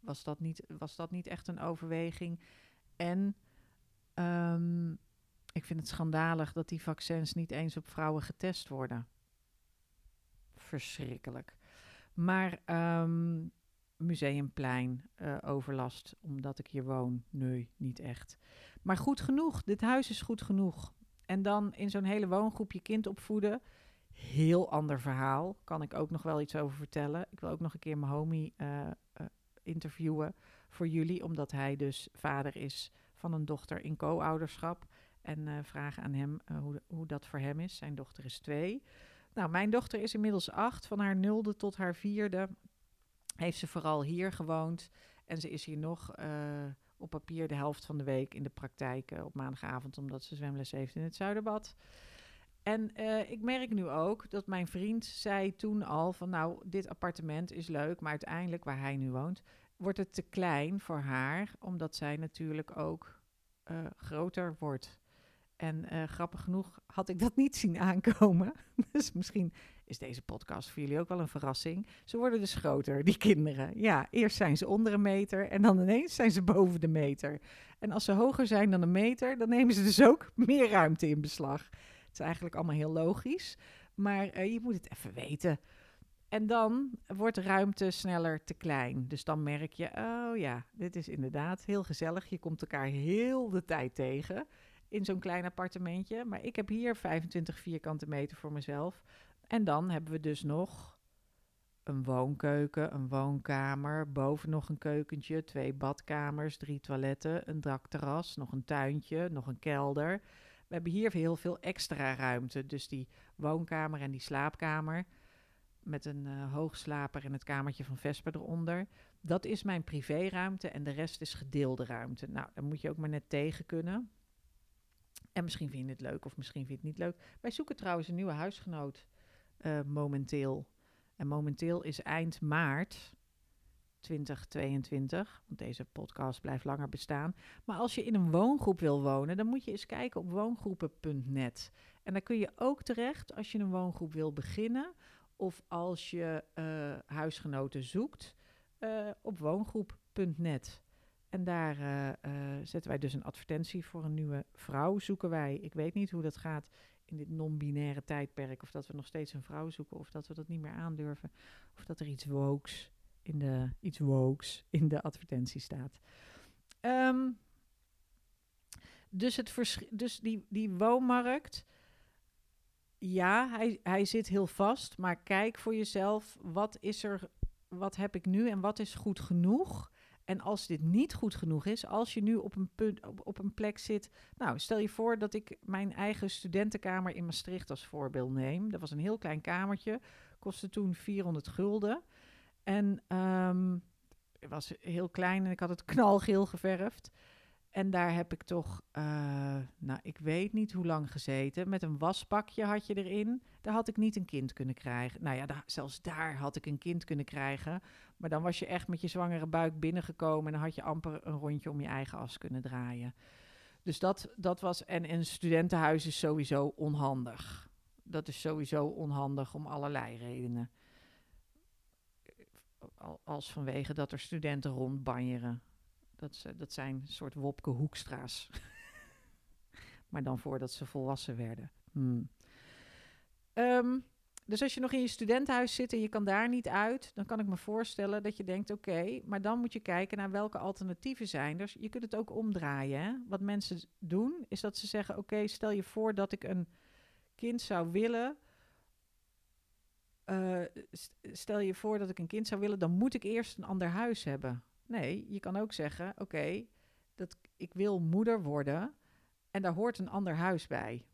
was, dat niet, was dat niet echt een overweging. En um, ik vind het schandalig dat die vaccins niet eens op vrouwen getest worden. Verschrikkelijk. Maar um, Museumplein, uh, overlast, omdat ik hier woon. Nee, niet echt. Maar goed genoeg. Dit huis is goed genoeg. En dan in zo'n hele woongroep je kind opvoeden heel ander verhaal. Kan ik ook nog wel iets over vertellen. Ik wil ook nog een keer mijn homie uh, uh, interviewen voor jullie, omdat hij dus vader is van een dochter in co-ouderschap. En uh, vragen aan hem hoe, hoe dat voor hem is. Zijn dochter is twee. Nou, mijn dochter is inmiddels acht. Van haar nulde tot haar vierde heeft ze vooral hier gewoond. En ze is hier nog op papier de helft van de week in de praktijk op maandagavond, omdat ze zwemles heeft in het Zuiderbad. En uh, ik merk nu ook dat mijn vriend zei toen al van nou, dit appartement is leuk, maar uiteindelijk waar hij nu woont, wordt het te klein voor haar, omdat zij natuurlijk ook uh, groter wordt. En uh, grappig genoeg had ik dat niet zien aankomen. (laughs) dus misschien is deze podcast voor jullie ook wel een verrassing. Ze worden dus groter, die kinderen. Ja, eerst zijn ze onder een meter en dan ineens zijn ze boven de meter. En als ze hoger zijn dan een meter, dan nemen ze dus ook (laughs) meer ruimte in beslag. Het is eigenlijk allemaal heel logisch. Maar uh, je moet het even weten. En dan wordt ruimte sneller te klein. Dus dan merk je, oh ja, dit is inderdaad heel gezellig. Je komt elkaar heel de tijd tegen in zo'n klein appartementje. Maar ik heb hier 25 vierkante meter voor mezelf. En dan hebben we dus nog een woonkeuken, een woonkamer, boven nog een keukentje, twee badkamers, drie toiletten, een dakterras, nog een tuintje, nog een kelder. We hebben hier heel veel extra ruimte. Dus die woonkamer en die slaapkamer met een uh, hoogslaper en het kamertje van Vesper eronder. Dat is mijn privéruimte en de rest is gedeelde ruimte. Nou, daar moet je ook maar net tegen kunnen. En misschien vind je het leuk of misschien vind je het niet leuk. Wij zoeken trouwens een nieuwe huisgenoot uh, momenteel. En momenteel is eind maart 2022, want deze podcast blijft langer bestaan. Maar als je in een woongroep wil wonen, dan moet je eens kijken op woongroepen.net. En daar kun je ook terecht als je een woongroep wil beginnen of als je uh, huisgenoten zoekt uh, op woongroep.net. En daar uh, zetten wij dus een advertentie voor een nieuwe vrouw. Zoeken wij. Ik weet niet hoe dat gaat in dit non-binaire tijdperk. Of dat we nog steeds een vrouw zoeken. Of dat we dat niet meer aandurven. Of dat er iets wokes in de, iets wokes in de advertentie staat. Um, dus, het dus die, die woonmarkt ja, hij, hij zit heel vast. Maar kijk voor jezelf, wat is er, wat heb ik nu en wat is goed genoeg? En als dit niet goed genoeg is, als je nu op een, punt, op, op een plek zit. Nou, stel je voor dat ik mijn eigen studentenkamer in Maastricht als voorbeeld neem. Dat was een heel klein kamertje, kostte toen 400 gulden. En um, het was heel klein en ik had het (laughs) knalgeel geverfd. En daar heb ik toch, uh, nou, ik weet niet hoe lang gezeten. Met een wasbakje had je erin. Daar had ik niet een kind kunnen krijgen. Nou ja, zelfs daar had ik een kind kunnen krijgen. Maar dan was je echt met je zwangere buik binnengekomen. En dan had je amper een rondje om je eigen as kunnen draaien. Dus dat, dat was. En een studentenhuis is sowieso onhandig. Dat is sowieso onhandig om allerlei redenen. Als vanwege dat er studenten rondbanjeren. Dat, dat zijn een soort Wopke Hoekstra's. (laughs) maar dan voordat ze volwassen werden. Hmm. Ehm, dus als je nog in je studentenhuis zit en je kan daar niet uit, dan kan ik me voorstellen dat je denkt: oké, maar dan moet je kijken naar welke alternatieven zijn er. Je kunt het ook omdraaien. Hè? Wat mensen doen, is dat ze zeggen: oké, stel je voor dat ik een kind zou willen. Uh, stel je voor dat ik een kind zou willen, dan moet ik eerst een ander huis hebben. Nee, je kan ook zeggen: oké, dat ik wil moeder worden en daar hoort een ander huis bij.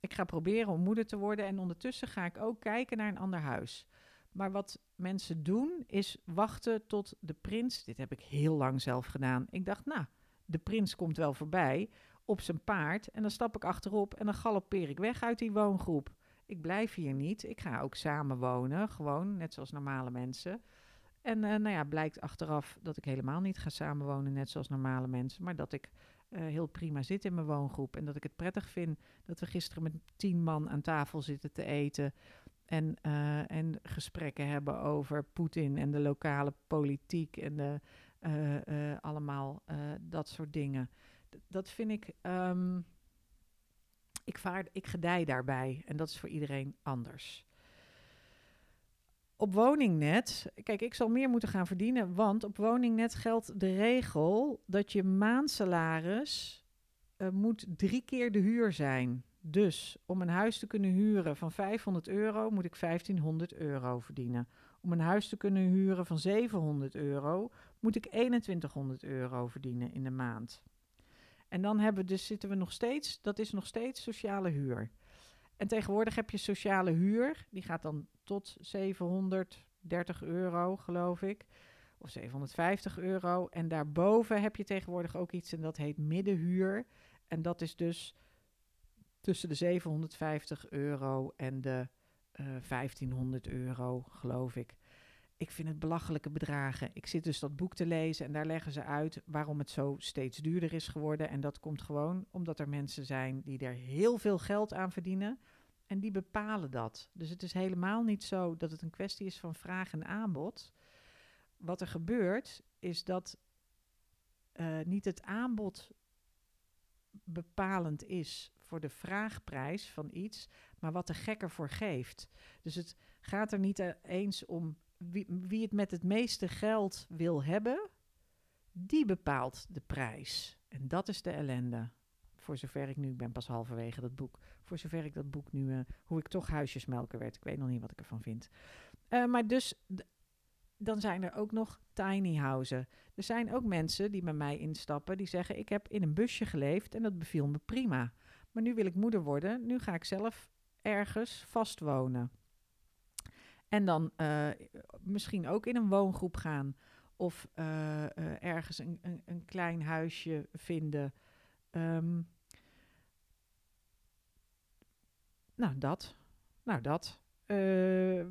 Ik ga proberen om moeder te worden en ondertussen ga ik ook kijken naar een ander huis. Maar wat mensen doen is wachten tot de prins. Dit heb ik heel lang zelf gedaan. Ik dacht, nou, de prins komt wel voorbij op zijn paard en dan stap ik achterop en dan galoppeer ik weg uit die woongroep. Ik blijf hier niet. Ik ga ook samen wonen, gewoon net zoals normale mensen. En uh, nou ja, blijkt achteraf dat ik helemaal niet ga samenwonen, net zoals normale mensen, maar dat ik uh, heel prima zit in mijn woongroep. En dat ik het prettig vind dat we gisteren met tien man aan tafel zitten te eten. En, uh, en gesprekken hebben over Poetin en de lokale politiek en de, allemaal dat soort dingen. Dat vind ik. Um, ik, vaar, ik gedij daarbij en dat is voor iedereen anders op woningnet, kijk, ik zal meer moeten gaan verdienen, want op woningnet geldt de regel dat je maandsalaris uh, moet drie keer de huur zijn. Dus om een huis te kunnen huren van 500 euro moet ik 1500 euro verdienen. Om een huis te kunnen huren van 700 euro moet ik 2100 euro verdienen in de maand. En dan hebben dus zitten we nog steeds, dat is nog steeds sociale huur. En tegenwoordig heb je sociale huur, die gaat dan tot 730 euro, geloof ik. Of 750 euro. En daarboven heb je tegenwoordig ook iets en dat heet middenhuur. En dat is dus tussen de 750 euro en de uh, eh, 1500 euro, geloof ik. Ik vind het belachelijke bedragen. Ik zit dus dat boek te lezen en daar leggen ze uit waarom het zo steeds duurder is geworden. En dat komt gewoon omdat er mensen zijn die er heel veel geld aan verdienen. En die bepalen dat. Dus het is helemaal niet zo dat het een kwestie is van vraag en aanbod. Wat er gebeurt is dat uh, niet het aanbod bepalend is voor de vraagprijs van iets, maar wat de gek ervoor geeft. Dus het gaat er niet eens om wie, het met het meeste geld wil hebben, die bepaalt de prijs. En dat is de ellende. Voor zover ik nu, ik ben pas halverwege dat boek. Voor zover ik dat boek nu, uh, hoe ik toch huisjesmelker werd. Ik weet nog niet wat ik ervan vind. Uh, maar dus, dan zijn er ook nog tiny houses. Er zijn ook mensen die bij mij instappen, die zeggen: Ik heb in een busje geleefd en dat beviel me prima. Maar nu wil ik moeder worden, nu ga ik zelf ergens vast wonen. En dan uh, misschien ook in een woongroep gaan. Of ergens een, een, een, klein huisje vinden. Um, Nou, dat. Nou, dat.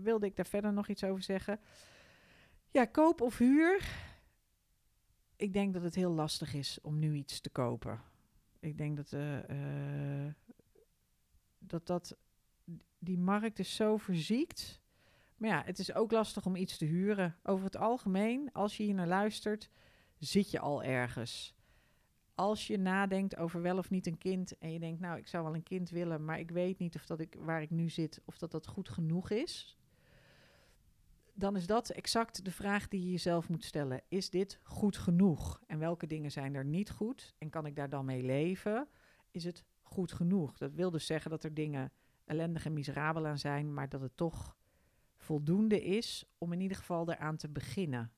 Wilde ik daar verder nog iets over zeggen? Ja, koop of huur. Ik denk dat het heel lastig is om nu iets te kopen. Ik denk dat dat, dat die markt is zo verziekt. Maar ja, het is ook lastig om iets te huren. Over het algemeen, als je hier naar luistert, zit je al ergens. Als je nadenkt over wel of niet een kind en je denkt, nou, ik zou wel een kind willen, maar ik weet niet of dat ik waar ik nu zit, of dat dat goed genoeg is dan is dat exact de vraag die je jezelf moet stellen. Is dit goed genoeg? En welke dingen zijn er niet goed? En kan ik daar dan mee leven? Is het goed genoeg? Dat wil dus zeggen dat er dingen ellendig en miserabel aan zijn, maar dat het toch voldoende is om in ieder geval eraan te beginnen.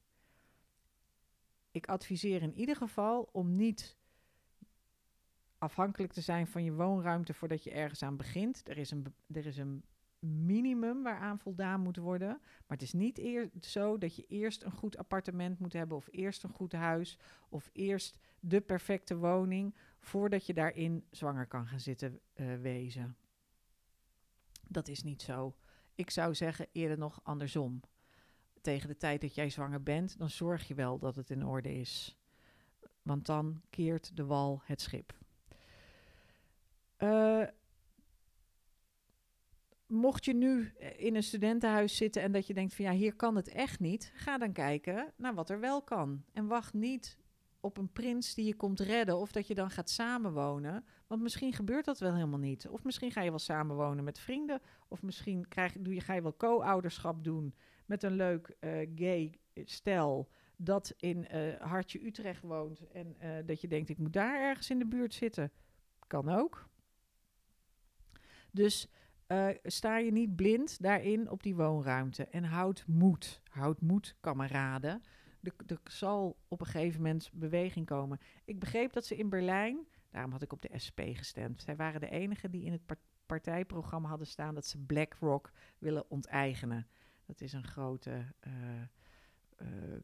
Ik adviseer in ieder geval om niet afhankelijk te zijn van je woonruimte voordat je ergens aan begint. Er is een, er is een minimum waaraan voldaan moet worden. Maar het is niet zo dat je eerst een goed appartement moet hebben, of eerst een goed huis, of eerst de perfecte woning, voordat je daarin zwanger kan gaan zitten uh, wezen. Dat is niet zo. Ik zou zeggen eerder nog andersom. Tegen de tijd dat jij zwanger bent, dan zorg je wel dat het in orde is. Want dan keert de wal het schip. Uh, mocht je nu eh, in een studentenhuis zitten en dat je denkt van ja, hier kan het echt niet, ga dan kijken naar wat er wel kan. En wacht niet op een prins die je komt redden of dat je dan gaat samenwonen. Want misschien gebeurt dat wel helemaal niet. Of misschien ga je wel samenwonen met vrienden. Of misschien krijg, doe je, ga je wel co-ouderschap doen met een leuk uh, gay stel dat in uh, Hartje Utrecht woont. En uh, dat je denkt, ik moet daar ergens in de buurt zitten. Kan ook. Dus sta je niet blind daarin op die woonruimte. En houd moed. Houd moed, kameraden. Er zal op een gegeven moment beweging komen. Ik begreep dat ze in Berlijn, daarom had ik op de SP gestemd. Zij waren de enigen die in het partijprogramma hadden staan dat ze BlackRock willen onteigenen. Dat is een grote uh, uh,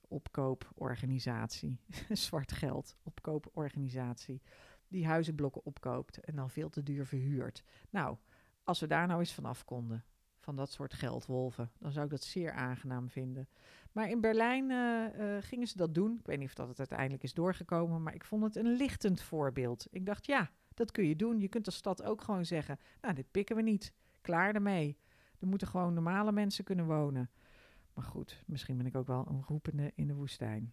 opkooporganisatie, (laughs) zwart geld, opkooporganisatie die huizenblokken opkoopt en dan veel te duur verhuurt. Nou, als we daar nou eens vanaf konden, van dat soort geldwolven, dan zou ik dat zeer aangenaam vinden. Maar in Berlijn uh, uh, gingen ze dat doen. Ik weet niet of dat het uiteindelijk is doorgekomen, maar ik vond het een lichtend voorbeeld. Ik dacht, ja, dat kun je doen. Je kunt als stad ook gewoon zeggen, nou, dit pikken we niet. Klaar ermee. Er moeten gewoon normale mensen kunnen wonen. Maar goed, misschien ben ik ook wel een roepende in de woestijn.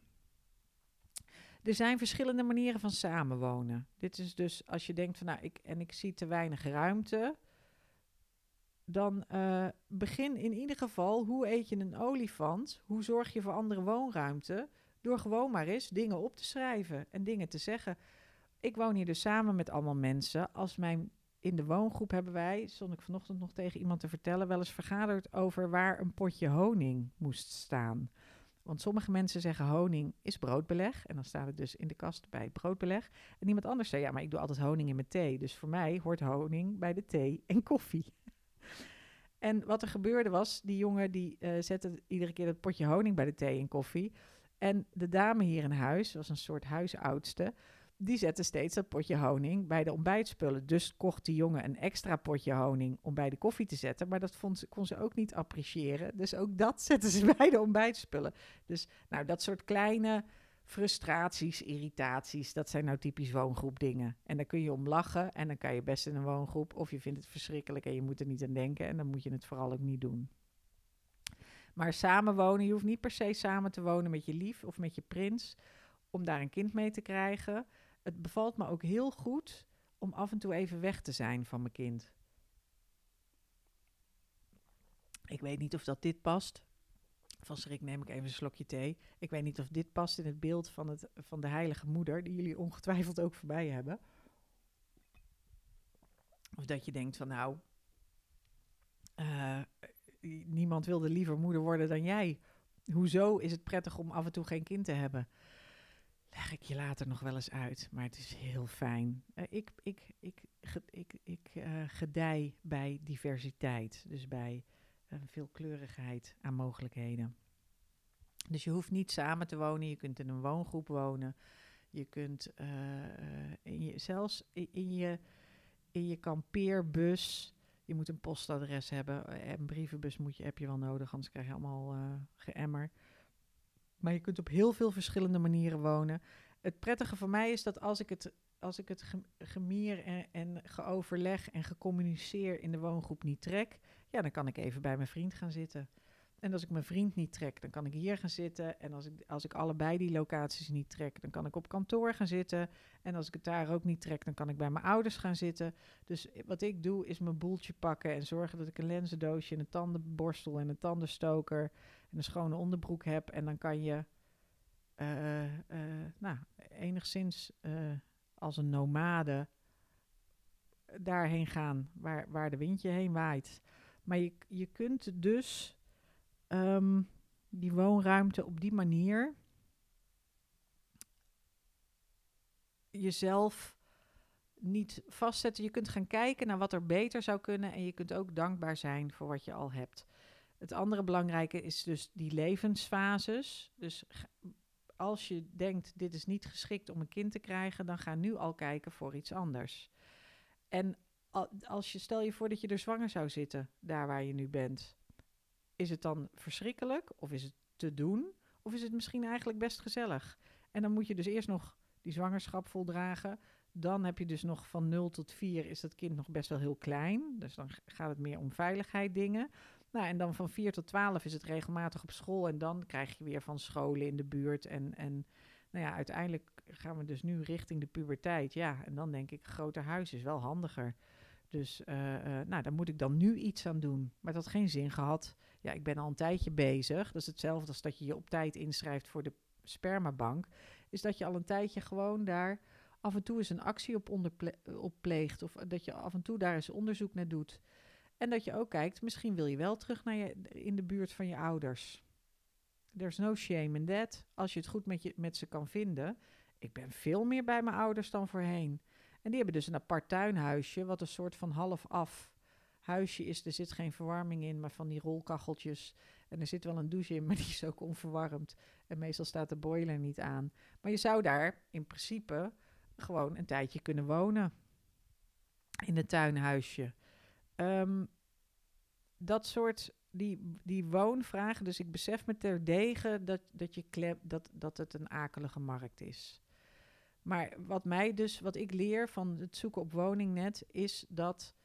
Er zijn verschillende manieren van samenwonen. Dit is dus als je denkt van nou, ik, en ik zie te weinig ruimte. Dan uh, begin in ieder geval, hoe eet je een olifant? Hoe zorg je voor andere woonruimte? Door gewoon maar eens dingen op te schrijven en dingen te zeggen. Ik woon hier dus samen met allemaal mensen. Als mijn in de woongroep hebben wij, stond ik vanochtend nog tegen iemand te vertellen, wel eens vergaderd over waar een potje honing moest staan. Want sommige mensen zeggen honing is broodbeleg. En dan staat het dus in de kast bij broodbeleg. En iemand anders zei, ja, maar ik doe altijd honing in mijn thee. Dus voor mij hoort honing bij de thee en koffie. En wat er gebeurde was, die jongen die uh, zette iedere keer dat potje honing bij de thee en koffie. En de dame hier in huis, was een soort huisoudste, die zette steeds dat potje honing bij de ontbijtspullen. Dus kocht die jongen een extra potje honing om bij de koffie te zetten. Maar dat vond kon ze ook niet appreciëren. Dus ook dat (laughs) zetten ze bij de ontbijtspullen. Dus nou, dat soort kleine frustraties, irritaties, dat zijn nou typisch woongroepdingen. En daar kun je om lachen en dan kan je best in een woongroep. Of je vindt het verschrikkelijk en je moet er niet aan denken. En dan moet je het vooral ook niet doen. Maar samenwonen, je hoeft niet per se samen te wonen met je lief of met je prins om daar een kind mee te krijgen het bevalt me ook heel goed om af en toe even weg te zijn van mijn kind. Ik weet niet of dat dit past. Van schrik neem ik even een slokje thee. Ik weet niet of dit past in het beeld van, het, van de heilige moeder, die jullie ongetwijfeld ook voorbij hebben. Of dat je denkt van nou, uh, niemand wilde liever moeder worden dan jij. Hoezo is het prettig om af en toe geen kind te hebben? leg ik je later nog wel eens uit, maar het is heel fijn. Uh, ik ik, ik, ik, ik uh, gedij bij diversiteit, dus bij uh, veelkleurigheid aan mogelijkheden. Dus je hoeft niet samen te wonen, je kunt in een woongroep wonen. Je kunt in je, zelfs in, je, in je kampeerbus Je moet een postadres hebben. eh, Een brievenbus moet je, heb je wel nodig, anders krijg je allemaal eh geëmmer. Maar je kunt op heel veel verschillende manieren wonen. Het prettige voor mij is dat als ik het, als ik het ge- gemier en, en geoverleg en gecommuniceer in de woongroep niet trek, ja, dan kan ik even bij mijn vriend gaan zitten. En als ik mijn vriend niet trek, dan kan ik hier gaan zitten. En als ik, als ik allebei die locaties niet trek, dan kan ik op kantoor gaan zitten. En als ik het daar ook niet trek, dan kan ik bij mijn ouders gaan zitten. Dus wat ik doe, is mijn boeltje pakken en zorgen dat ik een lenzendoosje, en een tandenborstel en een tandenstoker en een schone onderbroek heb. En dan kan je eh, eh, nou, enigszins eh, als een nomade daarheen gaan waar, waar de wind je heen waait. Maar je, je kunt dus ehm, die woonruimte op die manier jezelf niet vastzetten. Je kunt gaan kijken naar wat er beter zou kunnen en je kunt ook dankbaar zijn voor wat je al hebt. Het andere belangrijke is dus die levensfases. Dus als je denkt dit is niet geschikt om een kind te krijgen, dan ga nu al kijken voor iets anders. En als je stel je voor dat je er zwanger zou zitten, daar waar je nu bent, is het dan verschrikkelijk of is het te doen of is het misschien eigenlijk best gezellig? En dan moet je dus eerst nog die zwangerschap voldragen. Dan heb je dus nog van 0 tot 4 is dat kind nog best wel heel klein. Dus dan gaat het meer om veiligheid dingen. Nou, en dan van 4 tot 12 is het regelmatig op school. En dan krijg je weer van scholen in de buurt. En, en nou ja, uiteindelijk gaan we dus nu richting de puberteit. Ja, en dan denk ik, groter huis is wel handiger. Dus eh, eh, nou, daar moet ik dan nu iets aan doen. Maar dat had geen zin gehad. Ja, ik ben al een tijdje bezig. Dat is hetzelfde als dat je je op tijd inschrijft voor de spermabank. Is dat je al een tijdje gewoon daar af en toe eens een actie op, onderple- op pleegt. Of dat je af en toe daar eens onderzoek naar doet. En dat je ook kijkt, misschien wil je wel terug naar je, in de buurt van je ouders. There's no shame in that. Als je het goed met, je, met ze kan vinden. Ik ben veel meer bij mijn ouders dan voorheen. En die hebben dus een apart tuinhuisje, wat een soort van half-af huisje is. Er zit geen verwarming in, maar van die rolkacheltjes. En er zit wel een douche in, (laughs) maar die is ook onverwarmd. En meestal staat de boiler niet aan. Maar je zou daar in principe gewoon een tijdje kunnen wonen. In een tuinhuisje. Ehm, dat soort, die, die woonvragen. Dus ik besef me terdege dat, dat, je klem, dat, dat het een akelige markt is. Maar wat mij dus, wat ik leer van het zoeken op woningnet, is dat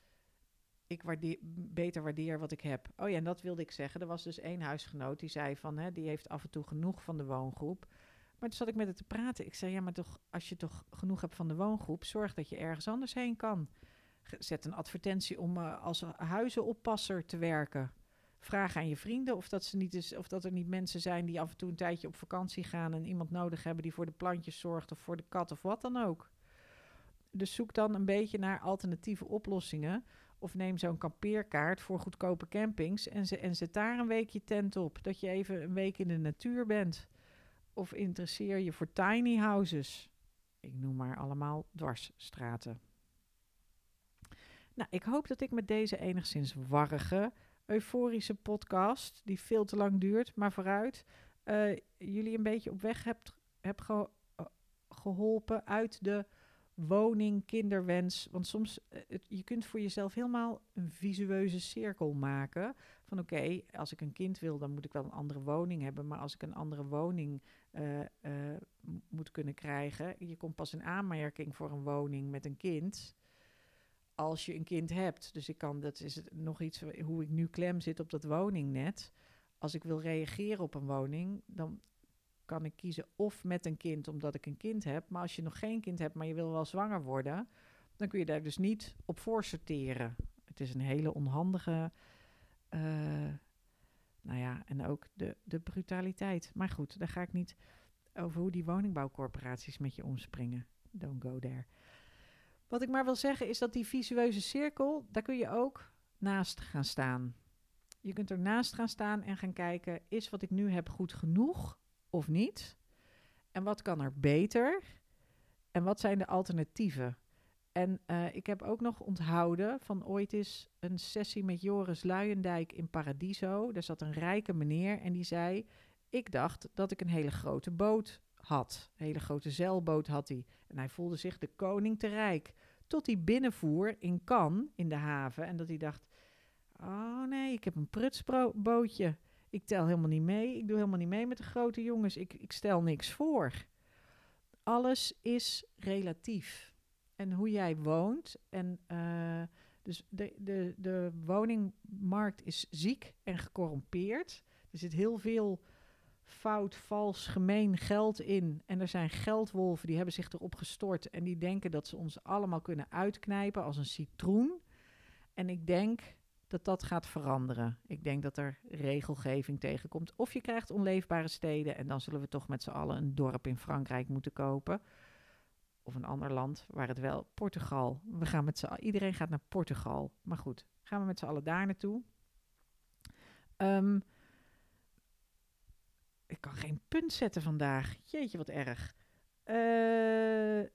ik waardeer, beter waardeer wat ik heb. Oh ja, en dat wilde ik zeggen. Er was dus één huisgenoot die zei van, hè, die heeft af en toe genoeg van de woongroep. Maar toen zat ik met het te praten. Ik zei, ja, maar toch, als je toch genoeg hebt van de woongroep, zorg dat je ergens anders heen kan. Zet een advertentie om eh, als huizenoppasser te werken. Vraag aan je vrienden of dat, ze niet is, of dat er niet mensen zijn die af en toe een tijdje op vakantie gaan en iemand nodig hebben die voor de plantjes zorgt of voor de kat of wat dan ook. Dus zoek dan een beetje naar alternatieve oplossingen. Of neem zo'n kampeerkaart voor goedkope campings en, ze, en zet daar een week je tent op. Dat je even een week in de natuur bent. Of interesseer je voor tiny houses. Ik noem maar allemaal dwarsstraten. Nou, ik hoop dat ik met deze enigszins warrige, euforische podcast, die veel te lang duurt, maar vooruit, eh, jullie een beetje op weg hebt, eh, geholpen uit de woning, kinderwens. Want soms, eh, je kunt voor jezelf helemaal een visueuze cirkel maken. Van oké, als ik een kind wil, dan moet ik wel een andere woning hebben. Maar als ik een andere woning moet kunnen krijgen. Je komt pas in aanmerking voor een woning met een kind. Als je een kind hebt. Dus ik kan, dat is nog iets hoe ik nu klem zit op dat woningnet. Als ik wil reageren op een woning, dan kan ik kiezen of met een kind omdat ik een kind heb. Maar als je nog geen kind hebt, maar je wil wel zwanger worden, dan kun je daar dus niet op voor sorteren. Het is een hele onhandige. eh, nou ja, en ook de, de brutaliteit. Maar goed, daar ga ik niet over hoe die woningbouwcorporaties met je omspringen. Don't go there. Wat ik maar wil zeggen is dat die visueuze cirkel, daar kun je ook naast gaan staan. Je kunt er naast gaan staan en gaan kijken, is wat ik nu heb goed genoeg of niet? En wat kan er beter? En wat zijn de alternatieven? En eh, ik heb ook nog onthouden van ooit is een sessie met Joris Luijendijk in Paradiso. Daar zat een rijke meneer en die zei: Ik dacht dat ik een hele grote boot had. Een hele grote zeilboot had hij. En hij voelde zich de koning te rijk. Tot hij binnenvoer in Cannes, in de haven. En dat hij dacht, oh nee, ik heb een prutsbootje. Ik tel helemaal niet mee. Ik doe helemaal niet mee met de grote jongens. Ik, ik stel niks voor. Alles is relatief. En hoe jij woont. En uh, dus de, de, de woningmarkt is ziek en gecorrumpeerd. Er zit heel veel fout, vals, gemeen geld in. En er zijn geldwolven die hebben zich erop gestort. En die denken dat ze ons allemaal kunnen uitknijpen als een citroen. En ik denk dat dat gaat veranderen. Ik denk dat er regelgeving tegenkomt. Of je krijgt onleefbare steden. En dan zullen we toch met z'n allen een dorp in Frankrijk moeten kopen. Of een ander land waar het wel. Portugal. We gaan met z'n Iedereen gaat naar Portugal. Maar goed, gaan we met z'n allen daar naartoe. Um, ik kan geen punt zetten vandaag. Jeetje, wat erg. Uh,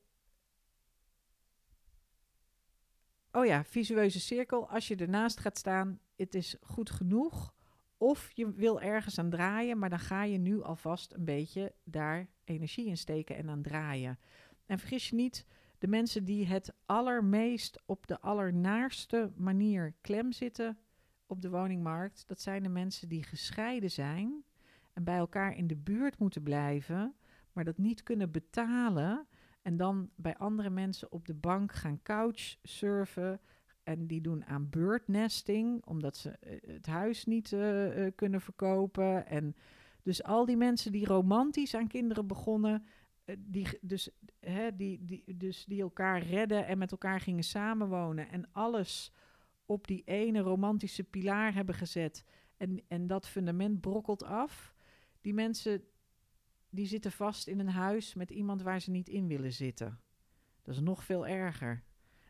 oh ja, visueuze cirkel. Als je ernaast gaat staan, het is goed genoeg. Of je wil ergens aan draaien, maar dan ga je nu alvast een beetje daar energie in steken en aan draaien. En vergis je niet, de mensen die het allermeest op de allernaarste manier klem zitten op de woningmarkt, dat zijn de mensen die gescheiden zijn en bij elkaar in de buurt moeten blijven, maar dat niet kunnen betalen en dan bij andere mensen op de bank gaan couchsurfen en die doen aan birdnesting omdat ze eh, het huis niet uh, uh, kunnen verkopen en dus al die mensen die romantisch aan kinderen begonnen, die, dus, hè, die, die, dus die elkaar redden en met elkaar gingen samenwonen en alles op die ene romantische pilaar hebben gezet en, en dat fundament brokkelt af die mensen die zitten vast in een huis met iemand waar ze niet in willen zitten. Dat is nog veel erger.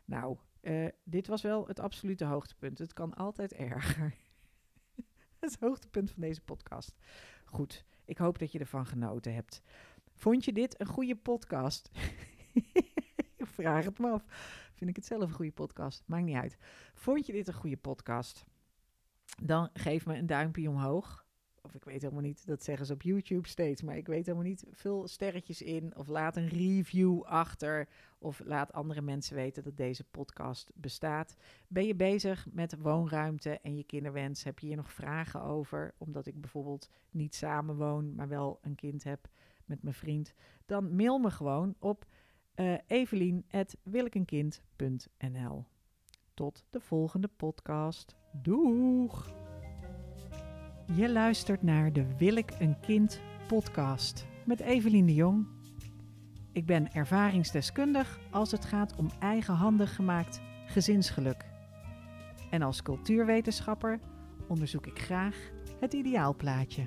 Nou, uh, dit was wel het absolute hoogtepunt. Het kan altijd erger. (laughs) het hoogtepunt van deze podcast. Goed, ik hoop dat je ervan genoten hebt. Vond je dit een goede podcast? (laughs) Vraag het me af. Vind ik het zelf een goede podcast? Maakt niet uit. Vond je dit een goede podcast? Dan geef me een duimpje omhoog of ik weet helemaal niet, dat zeggen ze op YouTube steeds, maar ik weet helemaal niet, vul sterretjes in of laat een review achter of laat andere mensen weten dat deze podcast bestaat. Ben je bezig met woonruimte en je kinderwens? Heb je hier nog vragen over? Omdat ik bijvoorbeeld niet samen woon, maar wel een kind heb met mijn vriend. Dan mail me gewoon op uh, Tot de volgende podcast. Doeg! Je luistert naar de Wil ik een kind podcast met Evelien de Jong. Ik ben ervaringsdeskundig als het gaat om eigenhandig gemaakt gezinsgeluk. En als cultuurwetenschapper onderzoek ik graag het ideaalplaatje.